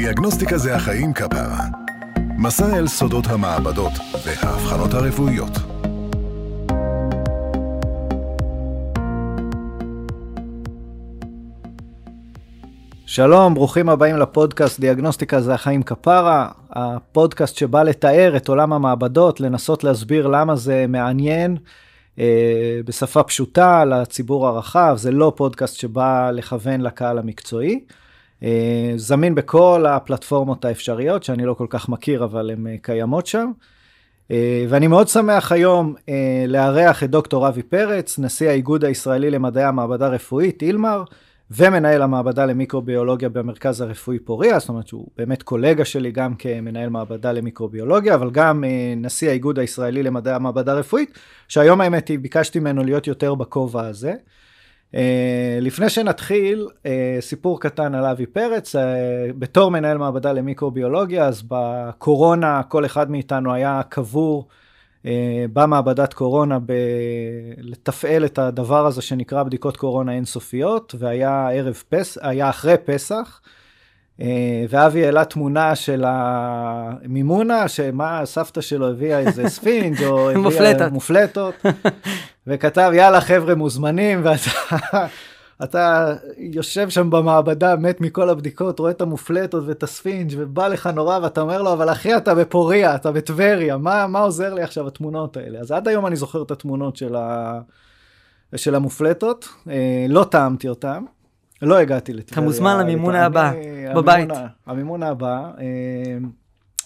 דיאגנוסטיקה זה החיים כפרה. מסע אל סודות המעבדות והאבחנות הרפואיות. שלום, ברוכים הבאים לפודקאסט דיאגנוסטיקה זה החיים כפרה, הפודקאסט שבא לתאר את עולם המעבדות, לנסות להסביר למה זה מעניין אה, בשפה פשוטה לציבור הרחב, זה לא פודקאסט שבא לכוון לקהל המקצועי. זמין בכל הפלטפורמות האפשריות, שאני לא כל כך מכיר, אבל הן אה, קיימות שם. אה, ואני מאוד שמח היום אה, לארח את דוקטור אבי פרץ, נשיא האיגוד הישראלי למדעי המעבדה הרפואית, אילמר. ומנהל המעבדה למיקרוביולוגיה במרכז הרפואי פוריה, זאת אומרת שהוא באמת קולגה שלי גם כמנהל מעבדה למיקרוביולוגיה, אבל גם אה, נשיא האיגוד הישראלי למדעי המעבדה הרפואית, שהיום האמת היא ביקשתי ממנו להיות יותר בכובע הזה. אה, לפני שנתחיל, אה, סיפור קטן על אבי פרץ, בתור מנהל מעבדה למיקרוביולוגיה, אז בקורונה כל אחד מאיתנו היה קבור. אה, במעבדת קורונה ב... לתפעל את הדבר הזה שנקרא בדיקות קורונה אינסופיות, והיה ערב פס... היה אחרי פסח, אה, ואבי העלה תמונה של המימונה, שמה סבתא שלו הביאה איזה ספינג' או הביאה מופלטות. מופלטות, וכתב יאללה חבר'ה מוזמנים, ואתה אתה יושב שם במעבדה, מת מכל הבדיקות, רואה את המופלטות ואת הספינג' ובא לך נורא, ואתה אומר לו, אבל אחי, אתה בפוריה, אתה בטבריה, מה, מה עוזר לי עכשיו התמונות האלה? אז עד היום אני זוכר את התמונות של, ה... של המופלטות, אה, לא טעמתי אותן. לא הגעתי לטבריה. אתה מוזמן למימון הבא, בבית. המימון הבא. אה,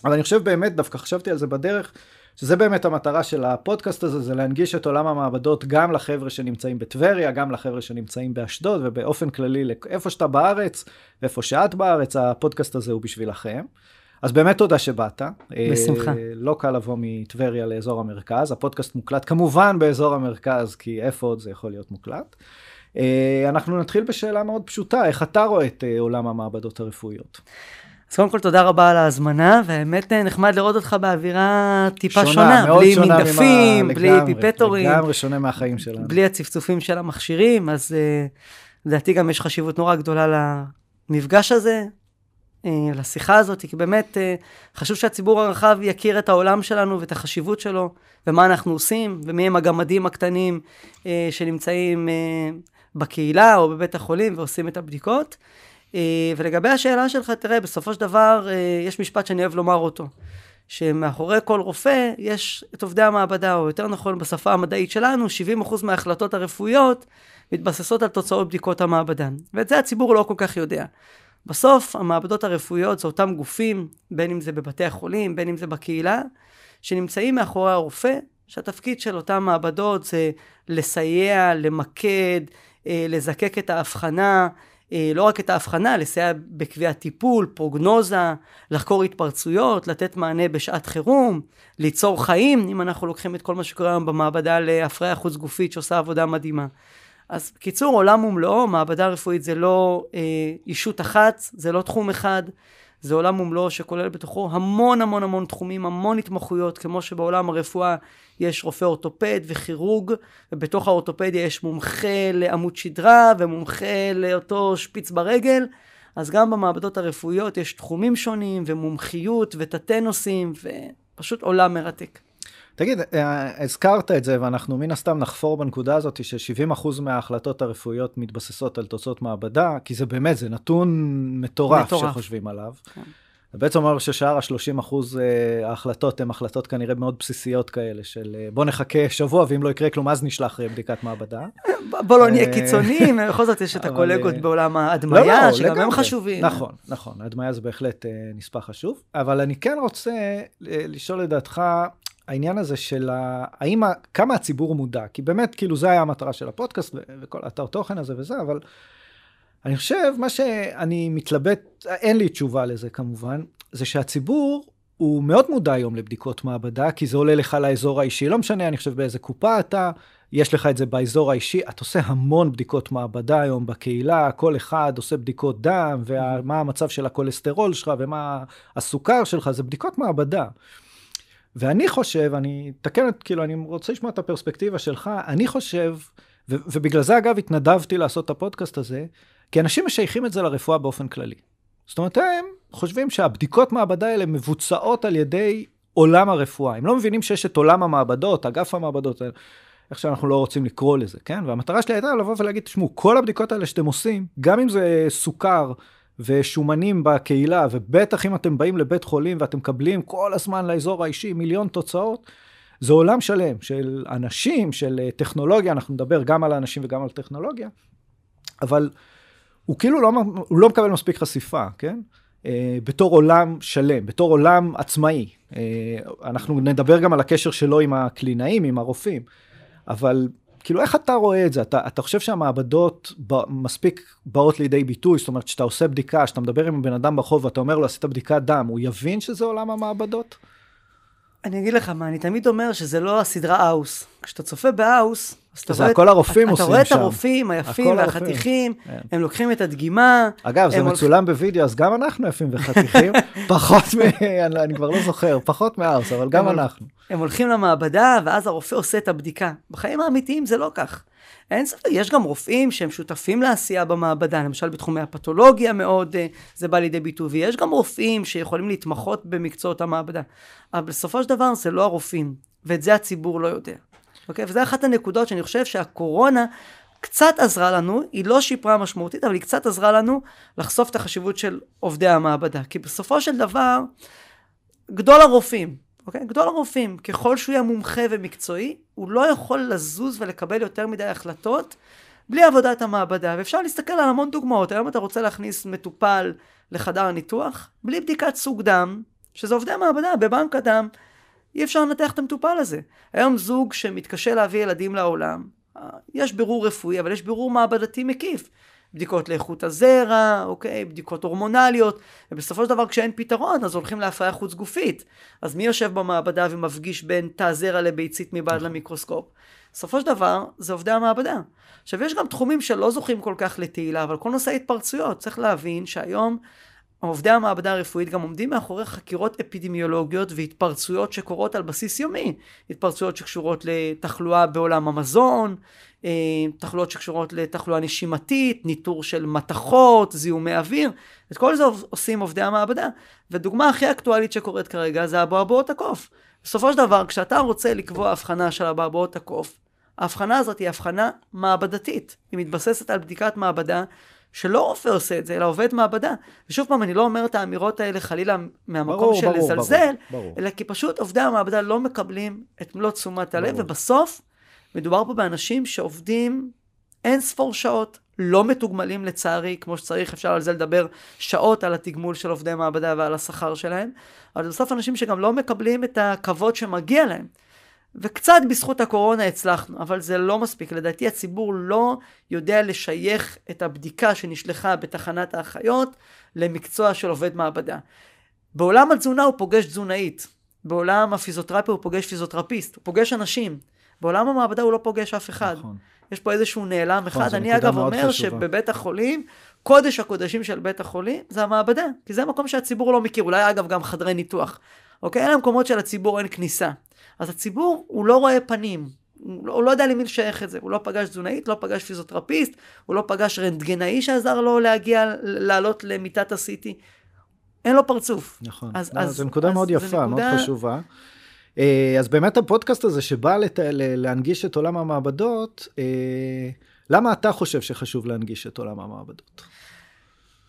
אבל אני חושב באמת, דווקא חשבתי על זה בדרך, שזה באמת המטרה של הפודקאסט הזה, זה להנגיש את עולם המעבדות גם לחבר'ה שנמצאים בטבריה, גם לחבר'ה שנמצאים באשדוד, ובאופן כללי, איפה שאתה בארץ, ואיפה שאת בארץ, הפודקאסט הזה הוא בשבילכם. אז באמת תודה שבאת. בשמחה. אה, לא קל לבוא מטבריה לאזור המרכז, הפודקאסט מוקלט כמובן באזור המרכז, כי איפה עוד זה יכול להיות מוקלט. אה, אנחנו נתחיל בשאלה מאוד פשוטה, איך אתה רואה את אה, עולם המעבדות הרפואיות? אז קודם כל תודה רבה על ההזמנה, והאמת אה, נחמד לראות אותך באווירה טיפה שונה, שונה מאוד בלי שונה מינגפים, ממה, בלי לגמרי, פיפטורים, לגמרי שונה מהחיים שלנו. בלי הצפצופים של המכשירים, אז אה, לדעתי גם יש חשיבות נורא גדולה למפגש הזה, אה, לשיחה הזאת, כי באמת חשוב שהציבור הרחב יכיר את העולם שלנו ואת החשיבות שלו, ומה אנחנו עושים, ומי הם הגמדים הקטנים שנמצאים בקהילה או בבית החולים ועושים את הבדיקות. אה, ולגבי השאלה שלך, תראה, בסופו של דבר אה, יש משפט שאני אוהב לומר אותו, שמאחורי כל רופא יש את עובדי המעבדה, או יותר נכון בשפה המדעית שלנו, 70% מההחלטות הרפואיות מתבססות על תוצאות בדיקות המעבדה. ואת זה הציבור לא כל כך יודע. בסוף המעבדות הרפואיות זה אותם גופים, בין אם זה בבתי החולים, בין אם זה בקהילה, שנמצאים מאחורי הרופא, שהתפקיד של אותן מעבדות זה לסייע, למקד, אה, לזקק את ההבחנה, לא רק את ההבחנה, לסייע בקביעת טיפול, פרוגנוזה, לחקור התפרצויות, לתת מענה בשעת חירום, ליצור חיים, אם אנחנו לוקחים את כל מה שקורה היום במעבדה להפריה חוץ גופית שעושה עבודה מדהימה. אז בקיצור, עולם ומלואו, מעבדה רפואית זה לא אה, אישות אחת, זה לא תחום אחד, זה עולם ומלואו שכולל בתוכו המון המון המון תחומים, המון התמחויות, כמו שבעולם הרפואה יש רופא אורתופד וכירורג, ובתוך האורתופדיה יש מומחה לעמוד שדרה ומומחה לאותו שפיץ ברגל. אז גם במעבדות הרפואיות יש תחומים שונים ומומחיות ותתי נושאים, ופשוט עולם מרתק. תגיד, אה, הזכרת את זה, ואנחנו מן הסתם נחפור בנקודה הזאת ש-70% מההחלטות הרפואיות מתבססות על תוצאות מעבדה, כי זה באמת, זה נתון מטורף, מטורף. שחושבים עליו. כן. זה בעצם אומר ששאר ה-30% אה, ההחלטות הן החלטות כנראה מאוד בסיסיות כאלה, של אה, בוא נחכה שבוע, ואם לא יקרה כלום, אז נשלח בדיקת מעבדה. בוא לא נהיה קיצוניים, בכל זאת יש את הקולגות בעולם ההדמיה, לא, לא, שגם הם חשובים. נכון, נכון, ההדמיה זה בהחלט נספח חשוב, אבל אני כן רוצה לשאול לדעתך, העניין הזה של ה... האם, ה... כמה הציבור מודע, כי באמת, כאילו, זה היה המטרה של הפודקאסט וכל אתר תוכן הזה וזה, אבל אני חושב, מה שאני מתלבט, אין לי תשובה לזה כמובן, זה שהציבור הוא מאוד מודע היום לבדיקות מעבדה, כי זה עולה לך לאזור האישי, לא משנה, אני חושב באיזה קופה אתה, יש לך את זה באזור האישי, אתה עושה המון בדיקות מעבדה היום בקהילה, כל אחד עושה בדיקות דם, ומה המצב של הכולסטרול שלך, ומה הסוכר שלך, זה בדיקות מעבדה. ואני חושב, אני אתקן את, כאילו, אני רוצה לשמוע את הפרספקטיבה שלך, אני חושב, ו- ובגלל זה אגב התנדבתי לעשות את הפודקאסט הזה, כי אנשים משייכים את זה לרפואה באופן כללי. זאת אומרת, הם חושבים שהבדיקות מעבדה האלה מבוצעות על ידי עולם הרפואה. הם לא מבינים שיש את עולם המעבדות, אגף המעבדות, איך שאנחנו לא רוצים לקרוא לזה, כן? והמטרה שלי הייתה לבוא ולהגיד, תשמעו, כל הבדיקות האלה שאתם עושים, גם אם זה סוכר ושומנים בקהילה, ובטח אם אתם באים לבית חולים ואתם מקבלים כל הזמן לאזור האישי מיליון תוצאות, זה עולם שלם של אנשים, של טכנולוגיה, אנחנו נדבר גם על האנשים וגם על טכנולוגיה, אבל הוא כאילו לא, הוא לא מקבל מספיק חשיפה, כן? אה, בתור עולם שלם, בתור עולם עצמאי. אה, אנחנו נדבר גם על הקשר שלו עם הקלינאים, עם הרופאים, אבל כאילו איך אתה רואה את זה? אתה, אתה חושב שהמעבדות ב, מספיק באות לידי ביטוי? זאת אומרת, כשאתה עושה בדיקה, כשאתה מדבר עם בן אדם ברחוב ואתה אומר לו, עשית בדיקת דם, הוא יבין שזה עולם המעבדות? אני אגיד לך מה, אני תמיד אומר שזה לא הסדרה האוס. כשאתה צופה באוס, אז. זה הכל הרופאים עושים שם. אתה רואה את הרופאים היפים והחתיכים, כן. הם לוקחים את הדגימה. אגב, זה מצולם בווידאו, אז גם אנחנו יפים וחתיכים, פחות מ... אני כבר לא זוכר, פחות מהאוס, אבל גם אנחנו. הם הולכים למעבדה, ואז הרופא עושה את הבדיקה. בחיים האמיתיים זה לא כך. אין ספק, יש גם רופאים שהם שותפים לעשייה במעבדה, למשל בתחומי הפתולוגיה מאוד אה, זה בא לידי ביטוי, ויש גם רופאים שיכולים להתמחות במקצועות המעבדה. אבל בסופו של דבר זה לא הרופאים, ואת זה הציבור לא יודע. אוקיי? וזו אחת הנקודות שאני חושב שהקורונה קצת עזרה לנו, היא לא שיפרה משמעותית, אבל היא קצת עזרה לנו לחשוף את החשיבות של עובדי המעבדה. כי בסופו של דבר, גדול הרופאים, אוקיי? גדול הרופאים, ככל שהוא יהיה מומחה ומקצועי, הוא לא יכול לזוז ולקבל יותר מדי החלטות בלי עבודת המעבדה. ואפשר להסתכל על המון דוגמאות. היום אתה רוצה להכניס מטופל לחדר הניתוח, בלי בדיקת סוג דם, שזה עובדי המעבדה, בבנק הדם, אי אפשר לנתח את המטופל הזה. היום זוג שמתקשה להביא ילדים לעולם, יש בירור רפואי, אבל יש בירור מעבדתי מקיף. בדיקות לאיכות הזרע, אוקיי, בדיקות הורמונליות, ובסופו של דבר כשאין פתרון אז הולכים להפריה חוץ גופית. אז מי יושב במעבדה ומפגיש בין תא זרע לביצית מבעד נכון. למיקרוסקופ? בסופו של דבר זה עובדי המעבדה. עכשיו יש גם תחומים שלא זוכים כל כך לתהילה, אבל כל נושא ההתפרצויות, צריך להבין שהיום עובדי המעבדה הרפואית גם עומדים מאחורי חקירות אפידמיולוגיות והתפרצויות שקורות על בסיס יומי. התפרצויות שקשורות לתחלואה בעולם המזון, אה, תחלואות שקשורות לתחלואה נשימתית, ניטור של מתכות, זיהומי אוויר, את כל זה עושים עובדי המעבדה. ודוגמה הכי אקטואלית שקורית כרגע זה אבעבועות הקוף. בסופו של דבר, כשאתה רוצה לקבוע הבחנה של אבעבועות הקוף, ההבחנה הזאת היא הבחנה מעבדתית. היא מתבססת על בדיקת מעבדה שלא רופא עושה את זה, אלא עובד מעבדה. ושוב פעם, אני לא אומר את האמירות האלה חלילה מהמקום ברור, של ברור, לזלזל, ברור, ברור. אלא כי פשוט עובדי המעבדה לא מקבלים את מלוא תשומת הלב, ובסוף מדובר פה באנשים שעובדים אין ספור שעות, לא מתוגמלים לצערי כמו שצריך, אפשר על זה לדבר שעות על התגמול של עובדי מעבדה ועל השכר שלהם, אבל בסוף אנשים שגם לא מקבלים את הכבוד שמגיע להם. וקצת בזכות הקורונה הצלחנו, אבל זה לא מספיק. לדעתי הציבור לא יודע לשייך את הבדיקה שנשלחה בתחנת האחיות למקצוע של עובד מעבדה. בעולם התזונה הוא פוגש תזונאית, בעולם הפיזיותרפיה הוא פוגש פיזיותרפיסט, הוא פוגש אנשים. בעולם המעבדה הוא לא פוגש אף אחד. נכון. יש פה איזשהו נעלם נכון, אחד. אני אגב אומר חשובה. שבבית החולים, קודש הקודשים של בית החולים זה המעבדה, כי זה מקום שהציבור לא מכיר, אולי אגב גם חדרי ניתוח. אוקיי? אלה מקומות שלציבור אין כניסה. אז הציבור, הוא לא רואה פנים, הוא לא, הוא לא יודע למי לשייך את זה, הוא לא פגש תזונאית, לא פגש פיזיותרפיסט, הוא לא פגש רנטגנאי שעזר לו להגיע, לעלות למיטת הסיטי. אין לו פרצוף. נכון, אז, לא, אז, זו נקודה אז, מאוד יפה, נקודה... מאוד חשובה. אה, אז באמת הפודקאסט הזה שבא לת... להנגיש את עולם המעבדות, אה, למה אתה חושב שחשוב להנגיש את עולם המעבדות?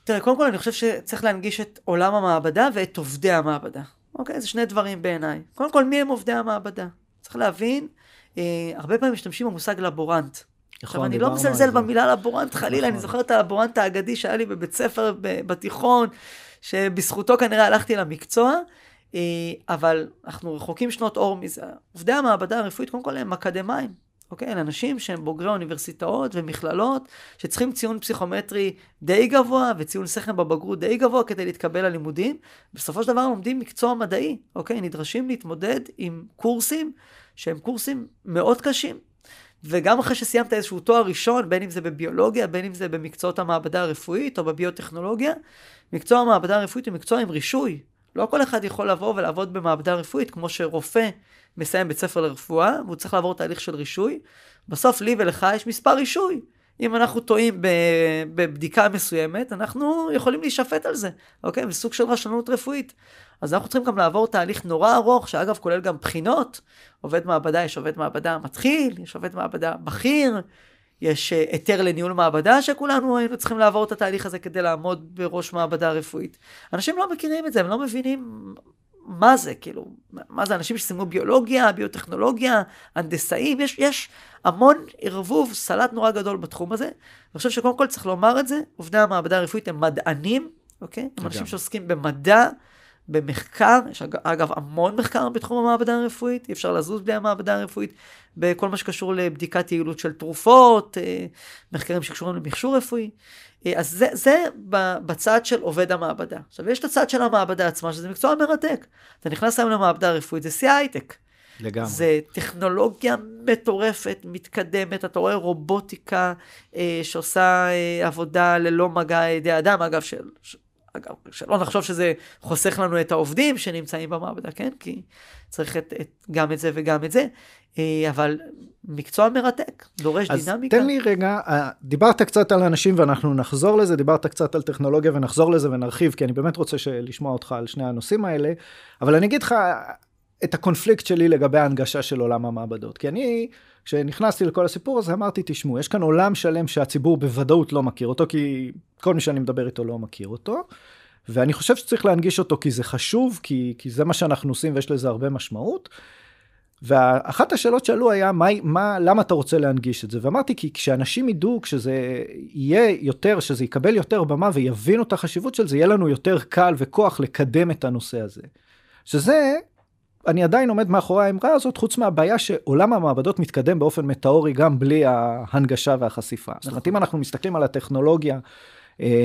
תראה, קודם כל אני חושב שצריך להנגיש את עולם המעבדה ואת עובדי המעבדה. אוקיי? זה שני דברים בעיניי. קודם כל, מי הם עובדי המעבדה? צריך להבין, אה, הרבה פעמים משתמשים במושג לבורנט. נכון, עכשיו, אני לא מזלזל במילה לבורנט, חלילה, נכון. אני זוכר את הלבורנט האגדי שהיה לי בבית ספר בתיכון, שבזכותו כנראה הלכתי למקצוע, אה, אבל אנחנו רחוקים שנות אור מזה. עובדי המעבדה הרפואית, קודם כל הם אקדמאים. אוקיי? אלה אנשים שהם בוגרי אוניברסיטאות ומכללות, שצריכים ציון פסיכומטרי די גבוה וציון שכם בבגרות די גבוה כדי להתקבל ללימודים. בסופו של דבר לומדים מקצוע מדעי, אוקיי? נדרשים להתמודד עם קורסים שהם קורסים מאוד קשים. וגם אחרי שסיימת איזשהו תואר ראשון, בין אם זה בביולוגיה, בין אם זה במקצועות המעבדה הרפואית או בביוטכנולוגיה, מקצוע המעבדה הרפואית הוא מקצוע עם רישוי. לא כל אחד יכול לבוא ולעבוד במעבדה רפואית כמו שרופא מסיים בית ספר לרפואה, והוא צריך לעבור תהליך של רישוי. בסוף לי ולך יש מספר רישוי. אם אנחנו טועים בבדיקה מסוימת, אנחנו יכולים להישפט על זה, אוקיי? בסוג של רשלנות רפואית. אז אנחנו צריכים גם לעבור תהליך נורא ארוך, שאגב כולל גם בחינות. עובד מעבדה, יש עובד מעבדה מתחיל, יש עובד מעבדה בכיר, יש אה, היתר לניהול מעבדה שכולנו היינו צריכים לעבור את התהליך הזה כדי לעמוד בראש מעבדה רפואית. אנשים לא מכירים את זה, הם לא מבינים מה זה, כאילו, מה זה אנשים שסיימו ביולוגיה, ביוטכנולוגיה, הנדסאים, יש, יש המון ערבוב, סלט נורא גדול בתחום הזה. אני חושב שקודם כל צריך לומר את זה, עובדי המעבדה הרפואית הם מדענים, אוקיי? הם אנשים שעוסקים במדע, במחקר, יש אגב המון מחקר בתחום המעבדה הרפואית, אי אפשר לזוז בלי המעבדה הרפואית, בכל מה שקשור לבדיקת יעילות של תרופות, אה, מחקרים שקשורים למכשור רפואי. אה, אז זה, זה בצד של עובד המעבדה. עכשיו, יש את הצד של המעבדה עצמה, שזה מקצוע מרתק. אתה נכנס היום למעבדה הרפואית, זה שיא הייטק. לגמרי. זה טכנולוגיה מטורפת, מתקדמת, אתה רואה רובוטיקה אה, שעושה אה, עבודה ללא מגע ידי אדם, אגב, של, אגב, שלא נחשוב שזה חוסך לנו את העובדים שנמצאים במעבדה, כן? כי צריך את, את, גם את זה וגם את זה. אה, אבל מקצוע מרתק, דורש אז דינמיקה. אז תן לי רגע, אה, דיברת קצת על אנשים ואנחנו נחזור לזה, דיברת קצת על טכנולוגיה ונחזור לזה ונרחיב, כי אני באמת רוצה לשמוע אותך על שני הנושאים האלה, אבל אני אגיד לך את הקונפליקט שלי לגבי ההנגשה של עולם המעבדות. כי אני, כשנכנסתי לכל הסיפור הזה, אמרתי, תשמעו, יש כאן עולם שלם שהציבור בוודאות לא מכיר אותו, כי כל מי שאני מדבר איתו לא מכיר אותו. ואני חושב שצריך להנגיש אותו כי זה חשוב, כי, כי זה מה שאנחנו עושים ויש לזה הרבה משמעות. ואחת השאלות שעלו היה, מה, מה, למה אתה רוצה להנגיש את זה? ואמרתי, כי כשאנשים ידעו, כשזה יהיה יותר, שזה יקבל יותר במה ויבינו את החשיבות של זה, יהיה לנו יותר קל וכוח לקדם את הנושא הזה. שזה, אני עדיין עומד מאחורי האמרה הזאת, חוץ מהבעיה שעולם המעבדות מתקדם באופן מטאורי גם בלי ההנגשה והחשיפה. זאת אומרת, אם אנחנו מסתכלים על הטכנולוגיה,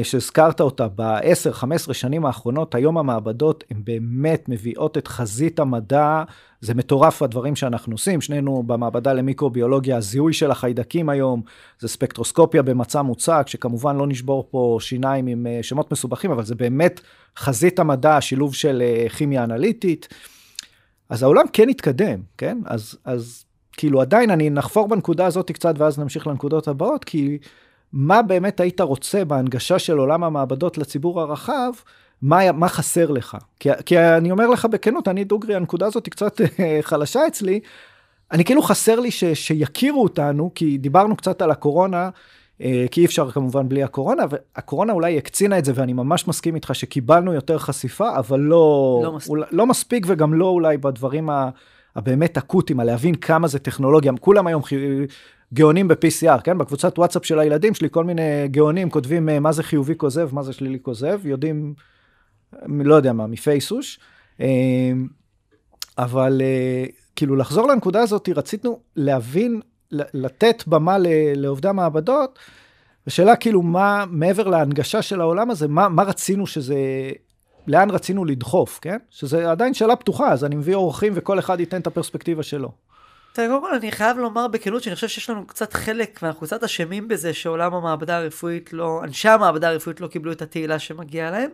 שהזכרת אותה ב-10-15 שנים האחרונות, היום המעבדות הן באמת מביאות את חזית המדע, זה מטורף הדברים שאנחנו עושים, שנינו במעבדה למיקרוביולוגיה, הזיהוי של החיידקים היום, זה ספקטרוסקופיה במצע מוצק, שכמובן לא נשבור פה שיניים עם אה, שמות מסובכים, אבל זה באמת חזית המדע, השילוב של אה, כימיה אנליטית. אז העולם כן התקדם, כן? אז, אז כאילו עדיין אני נחפור בנקודה הזאת קצת ואז נמשיך לנקודות הבאות, כי מה באמת היית רוצה בהנגשה של עולם המעבדות לציבור הרחב, מה, מה חסר לך? כי, כי אני אומר לך בכנות, אני דוגרי, הנקודה הזאת היא קצת אה, חלשה אצלי. אני כאילו חסר לי ש, שיכירו אותנו, כי דיברנו קצת על הקורונה, אה, כי אי אפשר כמובן בלי הקורונה, והקורונה אולי הקצינה את זה, ואני ממש מסכים איתך שקיבלנו יותר חשיפה, אבל לא, לא, מספיק. אולי, לא מספיק וגם לא אולי בדברים הבאמת אקוטיים, על להבין כמה זה טכנולוגיה. כולם היום גאונים ב-PCR, כן? בקבוצת וואטסאפ של הילדים שלי, כל מיני גאונים כותבים אה, מה זה חיובי כוזב, מה זה שלילי כוזב, יודעים, לא יודע מה, מפייסוש. אה, אבל אה, כאילו לחזור לנקודה הזאת, רצינו להבין, לתת במה לעובדי המעבדות, השאלה כאילו מה, מעבר להנגשה של העולם הזה, מה, מה רצינו שזה, לאן רצינו לדחוף, כן? שזה עדיין שאלה פתוחה, אז אני מביא אורחים וכל אחד ייתן את הפרספקטיבה שלו. תראה, קודם כל אני חייב לומר בכנות שאני חושב שיש לנו קצת חלק, ואנחנו קצת אשמים בזה שעולם המעבדה הרפואית לא, אנשי המעבדה הרפואית לא קיבלו את התהילה שמגיעה להם.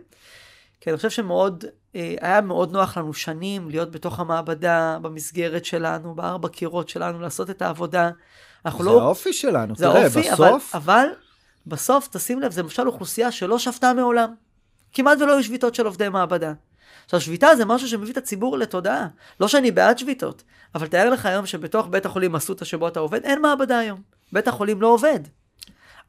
כי אני חושב שמאוד, אה, היה מאוד נוח לנו שנים להיות בתוך המעבדה, במסגרת שלנו, בארבע קירות שלנו, לעשות את העבודה. זה לא... האופי שלנו, זה תראה, האופי, בסוף... אבל, אבל בסוף, תשים לב, זה למשל אוכלוסייה שלא שבתה מעולם. כמעט ולא היו שביתות של עובדי מעבדה. עכשיו, שביתה זה משהו שמביא את הציבור לתודעה. לא שאני בעד שביתות, אבל תאר לך היום שבתוך בית החולים אסותא שבו אתה עובד, אין מעבדה היום. בית החולים לא עובד.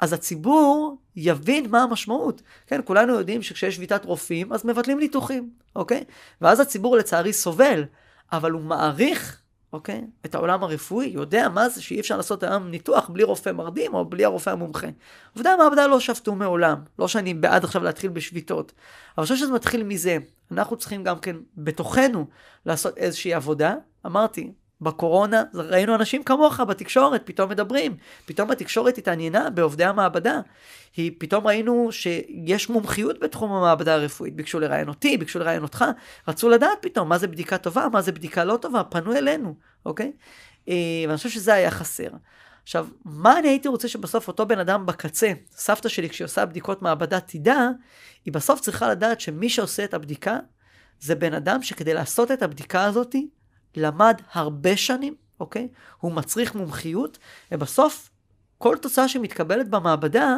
אז הציבור יבין מה המשמעות. כן, כולנו יודעים שכשיש שביתת רופאים, אז מבטלים ניתוחים, אוקיי? ואז הציבור לצערי סובל, אבל הוא מעריך, אוקיי? את העולם הרפואי, יודע מה זה שאי אפשר לעשות היום ניתוח בלי רופא מרדים או בלי הרופא המומחה. עובדי המעבדה לא שבתו מעולם. לא שאני בעד עכשיו להתחיל בשביתות. אבל אני חושב שזה מתחיל מזה. אנחנו צריכים גם כן בתוכנו לעשות איזושהי עבודה. אמרתי, בקורונה ראינו אנשים כמוך בתקשורת, פתאום מדברים. פתאום התקשורת התעניינה בעובדי המעבדה. היא, פתאום ראינו שיש מומחיות בתחום המעבדה הרפואית. ביקשו לראיין אותי, ביקשו לראיין אותך. רצו לדעת פתאום מה זה בדיקה טובה, מה זה בדיקה לא טובה, פנו אלינו, אוקיי? אה, ואני חושב שזה היה חסר. עכשיו, מה אני הייתי רוצה שבסוף אותו בן אדם בקצה, סבתא שלי כשהיא עושה בדיקות מעבדה תדע, היא בסוף צריכה לדעת שמי שעושה את הבדיקה, זה בן אדם שכדי לעשות את הבדיקה הזאת, למד הרבה שנים, אוקיי? הוא מצריך מומחיות, ובסוף כל תוצאה שמתקבלת במעבדה,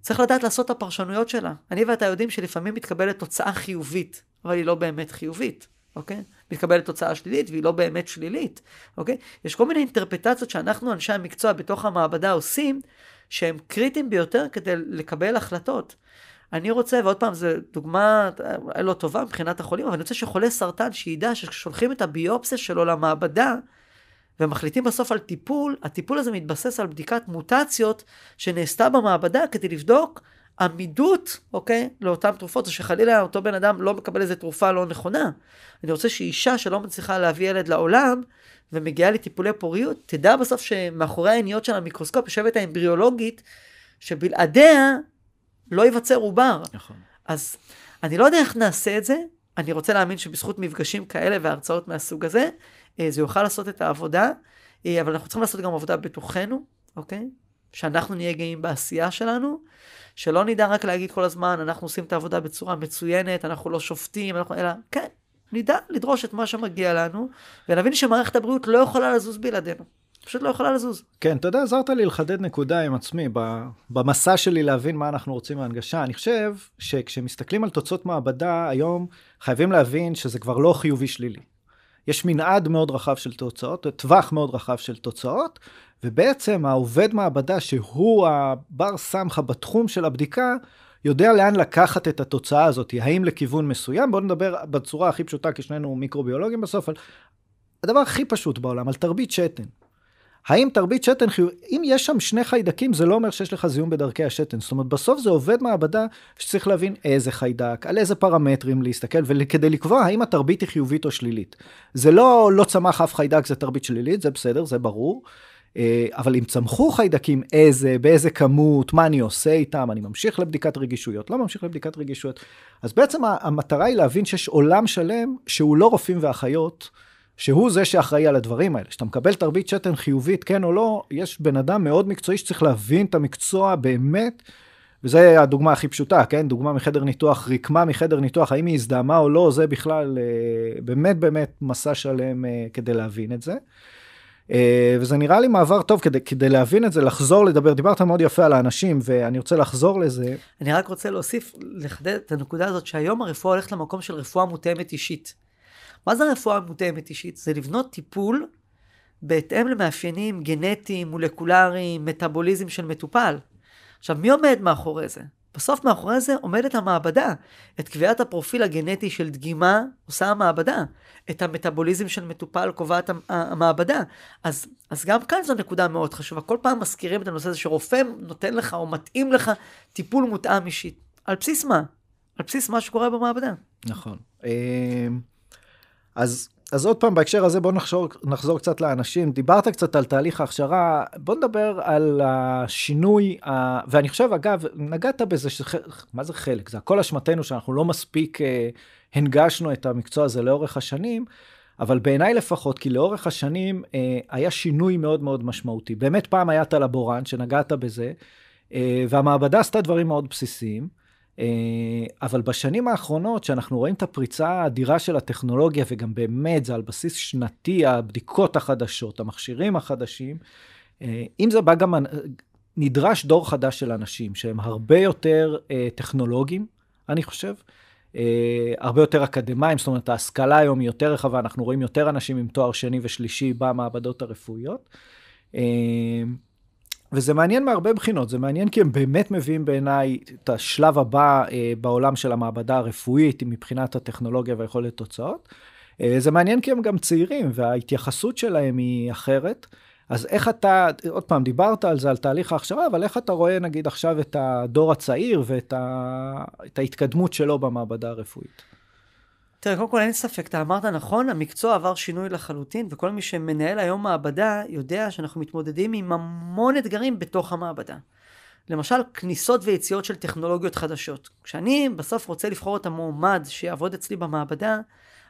צריך לדעת לעשות את הפרשנויות שלה. אני ואתה יודעים שלפעמים מתקבלת תוצאה חיובית, אבל היא לא באמת חיובית, אוקיי? מתקבלת תוצאה שלילית והיא לא באמת שלילית, אוקיי? יש כל מיני אינטרפטציות שאנחנו, אנשי המקצוע בתוך המעבדה, עושים, שהם קריטיים ביותר כדי לקבל החלטות. אני רוצה, ועוד פעם, זו דוגמה אה, לא טובה מבחינת החולים, אבל אני רוצה שחולה סרטן שידע שכששולחים את הביופסיה שלו למעבדה, ומחליטים בסוף על טיפול, הטיפול הזה מתבסס על בדיקת מוטציות שנעשתה במעבדה כדי לבדוק עמידות, אוקיי, לאותן תרופות, או שחלילה אותו בן אדם לא מקבל איזה תרופה לא נכונה. אני רוצה שאישה שלא מצליחה להביא ילד לעולם, ומגיעה לטיפולי פוריות, תדע בסוף שמאחורי העיניות של המיקרוסקופ יושבת האמבריאולוגית, שבלעדיה לא ייווצר עובר. נכון. אז אני לא יודע איך נעשה את זה, אני רוצה להאמין שבזכות מפגשים כאלה והרצאות מהסוג הזה, אה, זה יוכל לעשות את העבודה, אה, אבל אנחנו צריכים לעשות גם עבודה בתוכנו, אוקיי? שאנחנו נהיה גאים בעשייה שלנו, שלא נדע רק להגיד כל הזמן, אנחנו עושים את העבודה בצורה מצוינת, אנחנו לא שופטים, אנחנו, אלא כן, נדע לדרוש את מה שמגיע לנו, ונבין שמערכת הבריאות לא יכולה לזוז בלעדינו. פשוט לא יכולה לזוז. כן, אתה יודע, עזרת לי לחדד נקודה עם עצמי, במסע שלי להבין מה אנחנו רוצים מהנגשה. אני חושב שכשמסתכלים על תוצאות מעבדה, היום חייבים להבין שזה כבר לא חיובי שלילי. יש מנעד מאוד רחב של תוצאות, טווח מאוד רחב של תוצאות, ובעצם העובד מעבדה שהוא הבר סמכה בתחום של הבדיקה, יודע לאן לקחת את התוצאה הזאת, האם לכיוון מסוים, בואו נדבר בצורה הכי פשוטה, כי שנינו מיקרוביולוגים בסוף, על הדבר הכי פשוט בעולם, על תרבית שתן. האם תרבית שתן חיוב... אם יש שם שני חיידקים, זה לא אומר שיש לך זיהום בדרכי השתן. זאת אומרת, בסוף זה עובד מעבדה שצריך להבין איזה חיידק, על איזה פרמטרים להסתכל, וכדי לקבוע האם התרבית היא חיובית או שלילית. זה לא, לא צמח אף חיידק, זה תרבית שלילית, זה בסדר, זה ברור. אה, אבל אם צמחו חיידקים, איזה, באיזה כמות, מה אני עושה איתם, אני ממשיך לבדיקת רגישויות, לא ממשיך לבדיקת רגישויות. אז בעצם המטרה היא להבין שיש עולם שלם שהוא לא רופאים ואחיות, שהוא זה שאחראי על הדברים האלה. כשאתה מקבל תרבית שתן חיובית, כן או לא, יש בן אדם מאוד מקצועי שצריך להבין את המקצוע באמת, וזה הדוגמה הכי פשוטה, כן? דוגמה מחדר ניתוח, רקמה מחדר ניתוח, האם היא הזדהמה או לא, זה בכלל אה, באמת באמת מסע שלם אה, כדי להבין את זה. אה, וזה נראה לי מעבר טוב כדי, כדי להבין את זה, לחזור לדבר, דיברת מאוד יפה על האנשים, ואני רוצה לחזור לזה. אני רק רוצה להוסיף, לחדד את הנקודה הזאת, שהיום הרפואה הולכת למקום של רפואה מותאמת אישית. מה זה רפואה מותאמת אישית? זה לבנות טיפול בהתאם למאפיינים גנטיים, מולקולריים, מטאבוליזם של מטופל. עכשיו, מי עומד מאחורי זה? בסוף מאחורי זה עומדת המעבדה. את קביעת הפרופיל הגנטי של דגימה עושה המעבדה. את המטאבוליזם של מטופל קובעת המעבדה. אז, אז גם כאן זו נקודה מאוד חשובה. כל פעם מזכירים את הנושא הזה שרופא נותן לך או מתאים לך טיפול מותאם אישית. על בסיס מה? על בסיס מה שקורה במעבדה. נכון. אז, אז עוד פעם, בהקשר הזה בואו נחזור, נחזור קצת לאנשים. דיברת קצת על תהליך ההכשרה, בואו נדבר על השינוי, ה... ואני חושב, אגב, נגעת בזה, שח... מה זה חלק? זה הכל אשמתנו שאנחנו לא מספיק אה, הנגשנו את המקצוע הזה לאורך השנים, אבל בעיניי לפחות, כי לאורך השנים אה, היה שינוי מאוד מאוד משמעותי. באמת פעם היה את הלבורנט, שנגעת בזה, אה, והמעבדה עשתה דברים מאוד בסיסיים. אה, אבל בשנים האחרונות, שאנחנו רואים את הפריצה האדירה של הטכנולוגיה, וגם באמת זה על בסיס שנתי, הבדיקות החדשות, המכשירים החדשים, אה, אם זה בא גם, נדרש דור חדש של אנשים שהם הרבה יותר אה, טכנולוגיים, אני חושב. הרבה יותר אקדמאים, זאת אומרת, ההשכלה היום היא יותר רחבה, אנחנו רואים יותר אנשים עם תואר שני ושלישי במעבדות הרפואיות. וזה מעניין מהרבה בחינות, זה מעניין כי הם באמת מביאים בעיניי את השלב הבא אה, בעולם של המעבדה הרפואית מבחינת הטכנולוגיה ויכולת תוצאות. אה, זה מעניין כי הם גם צעירים וההתייחסות שלהם היא אחרת. אז איך אתה, עוד פעם, דיברת על זה, על תהליך ההכשרה, אבל איך אתה רואה נגיד עכשיו את הדור הצעיר ואת ה, ההתקדמות שלו במעבדה הרפואית? תראה, קודם כל אין ספק, אתה אמרת נכון, המקצוע עבר שינוי לחלוטין, וכל מי שמנהל היום מעבדה יודע שאנחנו מתמודדים עם המון אתגרים בתוך המעבדה. למשל, כניסות ויציאות של טכנולוגיות חדשות. כשאני בסוף רוצה לבחור את המועמד שיעבוד אצלי במעבדה,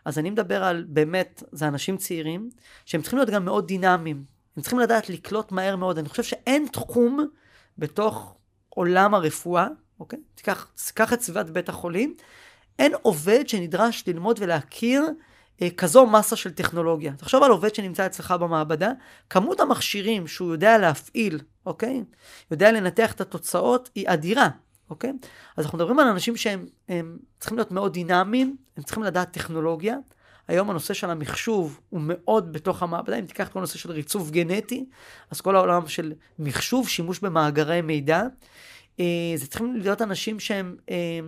אז אני מדבר על באמת, זה אנשים צעירים, שהם צריכים להיות גם מאוד דינמיים. הם צריכים לדעת לקלוט מהר מאוד. אני חושב שאין תחום בתוך עולם הרפואה, אוקיי? תיקח, תיקח את סביבת בית החולים, אין עובד שנדרש ללמוד ולהכיר אה, כזו מסה של טכנולוגיה. תחשוב על עובד שנמצא אצלך במעבדה, כמות המכשירים שהוא יודע להפעיל, אוקיי? יודע לנתח את התוצאות, היא אדירה, אוקיי? אז אנחנו מדברים על אנשים שהם צריכים להיות מאוד דינמיים, הם צריכים לדעת טכנולוגיה. היום הנושא של המחשוב הוא מאוד בתוך המעבדה, אם תיקח את כל הנושא של ריצוף גנטי, אז כל העולם של מחשוב, שימוש במאגרי מידע, אה, זה צריכים להיות אנשים שהם אה,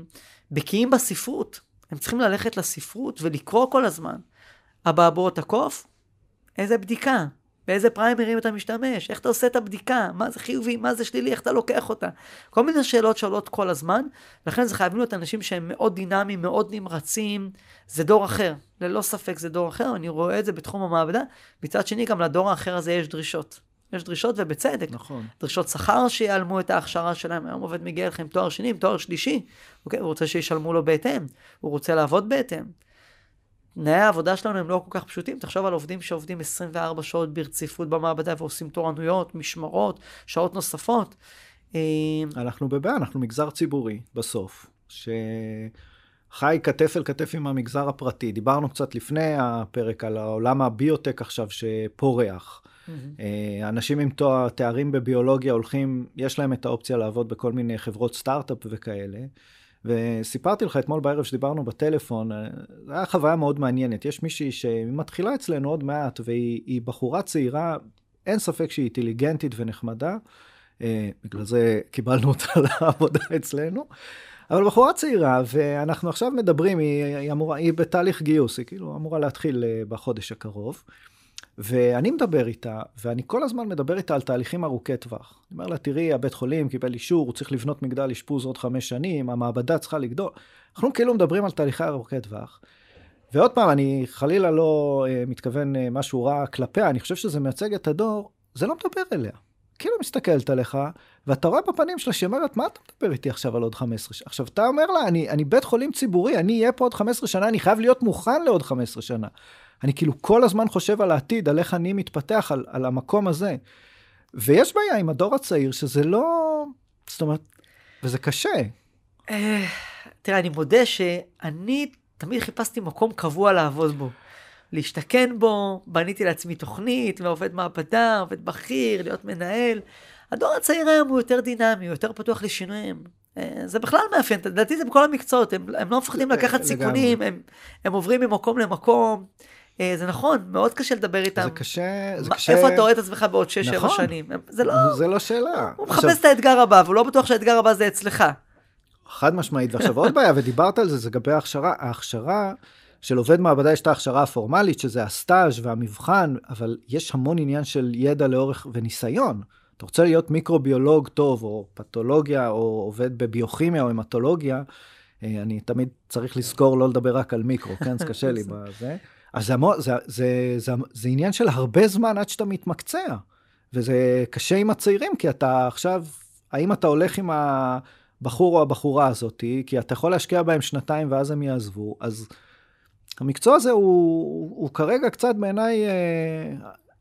בקיאים בספרות, הם צריכים ללכת לספרות ולקרוא כל הזמן. אבעבועות הקוף, איזה בדיקה, באיזה פריימרים אתה משתמש, איך אתה עושה את הבדיקה, מה זה חיובי, מה זה שלילי, איך אתה לוקח אותה. כל מיני שאלות שעולות כל הזמן, לכן זה חייבים להיות אנשים שהם מאוד דינמיים, מאוד נמרצים, זה דור אחר, ללא ספק זה דור אחר, אני רואה את זה בתחום המעבדה. מצד שני, גם לדור האחר הזה יש דרישות. יש דרישות ובצדק. נכון. דרישות שכר שיעלמו את ההכשרה שלהם. היום עובד מגיע לכם תואר שני עם תואר שלישי. אוקיי? הוא רוצה שישלמו לו בהתאם. הוא רוצה לעבוד בהתאם. תנאי העבודה שלנו הם לא כל כך פשוטים. תחשוב על עובדים שעובדים 24 שעות ברציפות במעבדה ועושים תורנויות, משמרות, שעות נוספות. אה, אנחנו בבעיה, אנחנו מגזר ציבורי בסוף, שחי כתף אל כתף עם המגזר הפרטי. דיברנו קצת לפני הפרק על העולם הביוטק עכשיו שפורח. Mm-hmm. אנשים עם תואר, תארים בביולוגיה הולכים, יש להם את האופציה לעבוד בכל מיני חברות סטארט-אפ וכאלה. וסיפרתי לך אתמול בערב שדיברנו בטלפון, אה, זו הייתה חוויה מאוד מעניינת. יש מישהי שמתחילה אצלנו עוד מעט, והיא בחורה צעירה, אין ספק שהיא אינטליגנטית ונחמדה, אה, בגלל זה קיבלנו אותה לעבודה אצלנו. אבל בחורה צעירה, ואנחנו עכשיו מדברים, היא, היא, אמורה, היא בתהליך גיוס, היא כאילו אמורה להתחיל בחודש הקרוב. ואני מדבר איתה, ואני כל הזמן מדבר איתה על תהליכים ארוכי טווח. אני אומר לה, תראי, הבית חולים קיבל אישור, הוא צריך לבנות מגדל אשפוז עוד חמש שנים, המעבדה צריכה לגדול. אנחנו כאילו מדברים על תהליכי ארוכי טווח. ועוד פעם, אני חלילה לא uh, מתכוון uh, משהו רע כלפיה, אני חושב שזה מייצג את הדור, זה לא מדבר אליה. כאילו מסתכלת עליך, ואתה רואה בפנים שלה שהיא אומרת, מה אתה מדבר איתי עכשיו על עוד 15 שנה? עכשיו, אתה אומר לה, אני, אני בית חולים ציבורי, אני אהיה פה עוד 15 שנה, אני חייב להיות מוכן לעוד 15 שנה. אני כאילו כל הזמן חושב על העתיד, על איך אני מתפתח, על, על המקום הזה. ויש בעיה עם הדור הצעיר, שזה לא... זאת אומרת, וזה קשה. אה, תראה, אני מודה שאני תמיד חיפשתי מקום קבוע לעבוד בו. להשתכן בו, בניתי לעצמי תוכנית, ועובד מעבדה, עובד בכיר, להיות מנהל. הדור הצעיר היום הוא יותר דינמי, הוא יותר פתוח לשינויים. אה, זה בכלל מאפיין, לדעתי זה בכל המקצועות, הם, הם לא מפחדים לקחת סיכונים, הם, הם עוברים ממקום למקום. אה, זה נכון, מאוד קשה לדבר איתם. זה קשה, זה מה, קשה. איפה אתה רואה את עצמך בעוד 6-7 נכון. שנים? זה לא... זה לא שאלה. הוא מחפש את האתגר הבא, והוא לא בטוח שהאתגר הבא זה אצלך. חד משמעית. ועכשיו עוד בעיה, ודיברת על זה, זה לגבי ההכשרה. ההכשרה של עובד מעבדה, יש את ההכשרה הפורמלית, שזה הסטאז' והמבחן, אבל יש המון עניין של ידע לאורך וניסיון. אתה רוצה להיות מיקרוביולוג טוב, או פתולוגיה, או עובד בביוכימיה או המטולוגיה, אה, אני תמיד צריך לזכור לא לדבר רק על מיקרו, כן? זה קשה לי בזה. אז זה, זה, זה, זה, זה עניין של הרבה זמן עד שאתה מתמקצע. וזה קשה עם הצעירים, כי אתה עכשיו, האם אתה הולך עם הבחור או הבחורה הזאתי, כי אתה יכול להשקיע בהם שנתיים ואז הם יעזבו, אז המקצוע הזה הוא, הוא כרגע קצת בעיניי, אה,